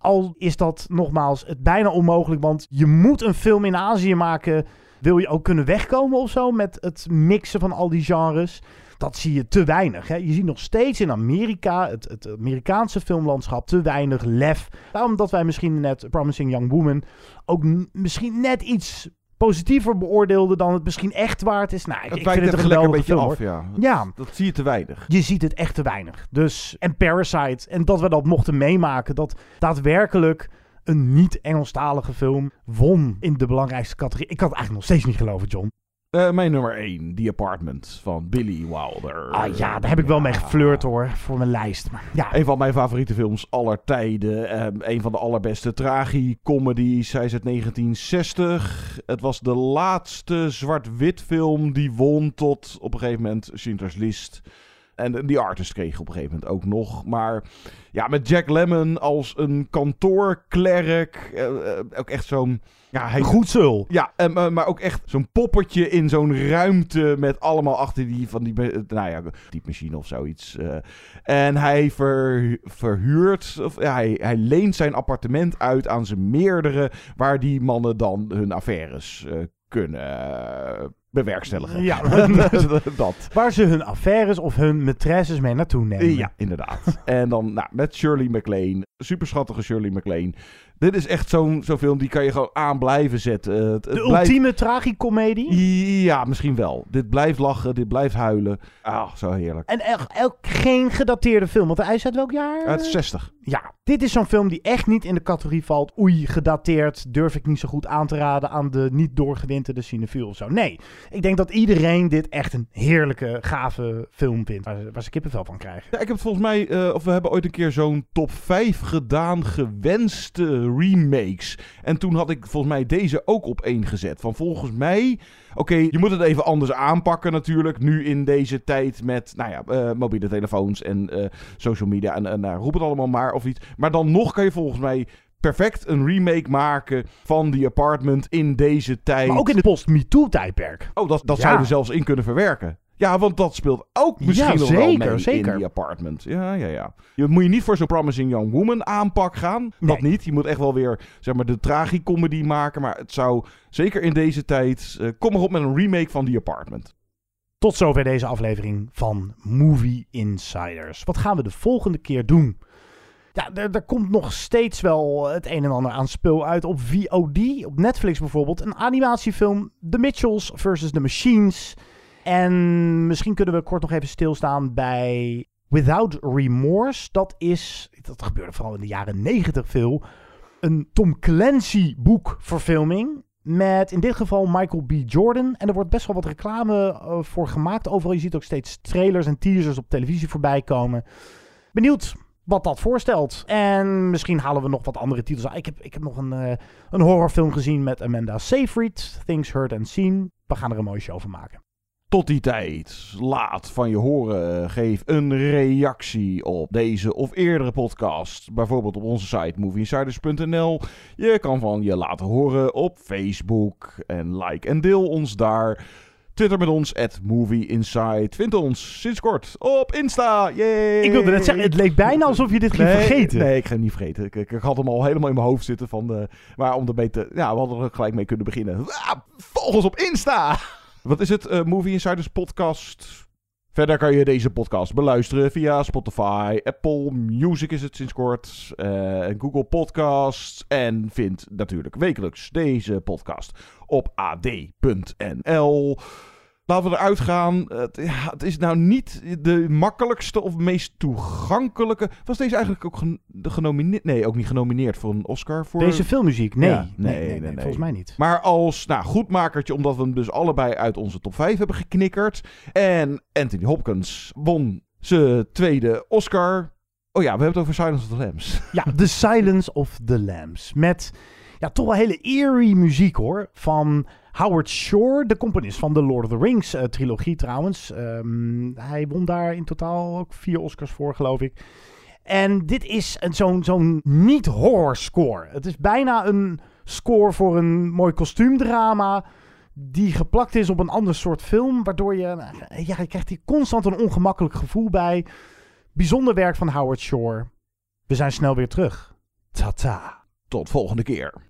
Al is dat nogmaals het bijna onmogelijk, want je moet een film in Azië maken. Wil je ook kunnen wegkomen of zo met het mixen van al die genres? Dat zie je te weinig. Hè? Je ziet nog steeds in Amerika, het, het Amerikaanse filmlandschap, te weinig lef. Daarom dat wij misschien net Promising Young Woman ook misschien net iets positiever beoordeelden dan het misschien echt waard is. Nou, ik, vind het een geweldige beetje film, af, ja. Ja, Dat zie je te weinig. je ziet het echt te weinig. Dus, en Parasite. En dat we dat mochten meemaken. Dat daadwerkelijk een niet-Engelstalige film won in de belangrijkste categorie. Ik kan het eigenlijk nog steeds niet geloven, John. Eh, mijn nummer 1, The Apartment van Billy Wilder. Ah ja, daar heb ik wel mee geflirt hoor, voor mijn lijst. Maar ja, Een van mijn favoriete films aller tijden. Ehm, een van de allerbeste tragicomedies. Hij is uit 1960. Het was de laatste zwart-wit film die won tot op een gegeven moment Schindler's List. En die Artist kreeg op een gegeven moment ook nog. Maar ja, met Jack Lemmon als een kantoorklerk. eh, eh, ook echt zo'n... Ja, hij, goed zul. ja, en, maar- maar ook echt zo'n poppetje in zo'n ruimte met allemaal achter die van die, eh, nou ja, typemachine of zoiets. eh. en hij ver, verhuurt, of ja, hij, hij leent zijn appartement uit aan zijn meerdere, waar die mannen dan hun affaires eh, kunnen eh, bewerkstelligen. Ja. [LAUGHS] dat. waar ze hun affaires of hun maîtresses mee naartoe nemen. Ja, inderdaad. en dan nou, met Shirley MacLaine. Super schattige Shirley MacLaine. Dit is echt zo'n zo'n film die kan je gewoon aan blijven zetten. Het, het De blijft- ultieme tragicomedie. Ja, misschien wel. Dit blijft lachen, dit blijft huilen. Ah, zo heerlijk. En echt ook geen gedateerde film. Want hij is uit welk jaar? Uit 60. Ja, dit is zo'n film die echt niet in de categorie valt. Oei, gedateerd. Durf ik niet zo goed aan te raden aan de niet doorgewinterde cinefiel of zo. Nee, ik denk dat iedereen dit echt een heerlijke, gave film vindt. Waar, ze- kippenvel van krijgen. Ja, ik heb volgens mij, eh, of we hebben ooit een keer zo'n top 5 gedaan gewenste remakes. En toen had ik volgens mij deze ook op één gezet. Van volgens mij, oké, je moet het even anders aanpakken natuurlijk. Nu in deze tijd met, nou ja, eh, mobiele telefoons en eh, social media en, en nou, roep het allemaal maar of iets. Maar dan nog kan je volgens mij perfect een remake maken van The Apartment in deze tijd. Maar ook in het post-MeToo-tijdperk. Oh, dat, dat Ja. zou je er zelfs in kunnen verwerken. Ja, want dat speelt ook misschien Ja, wel mee zeker. in die apartment. Ja, ja, ja. Je moet je niet voor zo'n Promising Young Woman aanpak gaan. Dat niet. Je moet echt wel weer, zeg maar, de tragicomedy maken. Maar het zou, zeker in deze tijd, eh, kom maar op met een remake van die apartment. Tot zover deze aflevering van Movie Insiders. Wat gaan we de volgende keer doen? Ja, er, er komt nog steeds wel het een en ander aan spul uit op VOD. Op Netflix bijvoorbeeld. Een animatiefilm The Mitchells versus The Machines. En misschien kunnen we kort nog even stilstaan bij Without Remorse. Dat is, dat gebeurde vooral in de jaren negentig veel, een Tom Clancy boekverfilming. Met in dit geval Michael B. Jordan. En er wordt best wel wat reclame eh, voor gemaakt. Overal, je ziet ook steeds trailers en teasers op televisie voorbij komen. Benieuwd wat dat voorstelt. En misschien halen we nog wat andere titels. Ik heb, ik heb nog een, eh, een horrorfilm gezien met Amanda Seyfried. Things Heard and Seen. We gaan er een mooie show van maken. Tot die tijd, laat van je horen. Geef een reactie op deze of eerdere podcast. Bijvoorbeeld op onze site movieinsiders.nl. Je kan van je laten horen op Facebook. En like en deel ons daar. Twitter met ons, at movieinside. Vind ons sinds kort op Insta. Yay! Ik wilde net zeggen, het leek bijna alsof je dit ging nee, vergeten. Nee, ik ga het niet vergeten. Ik, ik, ik had hem al helemaal in mijn hoofd zitten. Van de, maar om ermee te... Ja, we hadden er gelijk mee kunnen beginnen. Ah, volg ons op Insta! Wat is het? Eh, Movie Insiders podcast. Verder kan je deze podcast beluisteren via Spotify, Apple Music is het sinds kort, eh, en Google Podcasts. En vind natuurlijk wekelijks deze podcast op ad.nl. Laten we eruit gaan. Het, ja, het is nou niet de makkelijkste of meest toegankelijke. Was deze eigenlijk ook gen- genomineerd? Nee, ook niet genomineerd voor een Oscar. Voor... Deze filmmuziek? Nee. Ja, nee, nee, nee, volgens mij niet. Maar als nou, goedmakertje, omdat we hem dus allebei uit onze top 5 hebben geknikkerd. En Anthony Hopkins won zijn tweede Oscar. Oh ja, we hebben het over Silence of the Lambs. [LAUGHS] Ja, The Silence of the Lambs. Met ja, toch wel hele eerie muziek hoor. Van Howard Shore, de componist van de Lord of the Rings eh, trilogie trouwens. Ehm, hij won daar in totaal ook vier Oscars voor, geloof ik. En dit is zo'n zo'n niet-horror score. Het is bijna een score voor een mooi kostuumdrama. Die geplakt is op een ander soort film. Waardoor je, nou, ja, je krijgt hier constant een ongemakkelijk gevoel bij. Bijzonder werk van Howard Shore. We zijn snel weer terug. Tata. Tot volgende keer.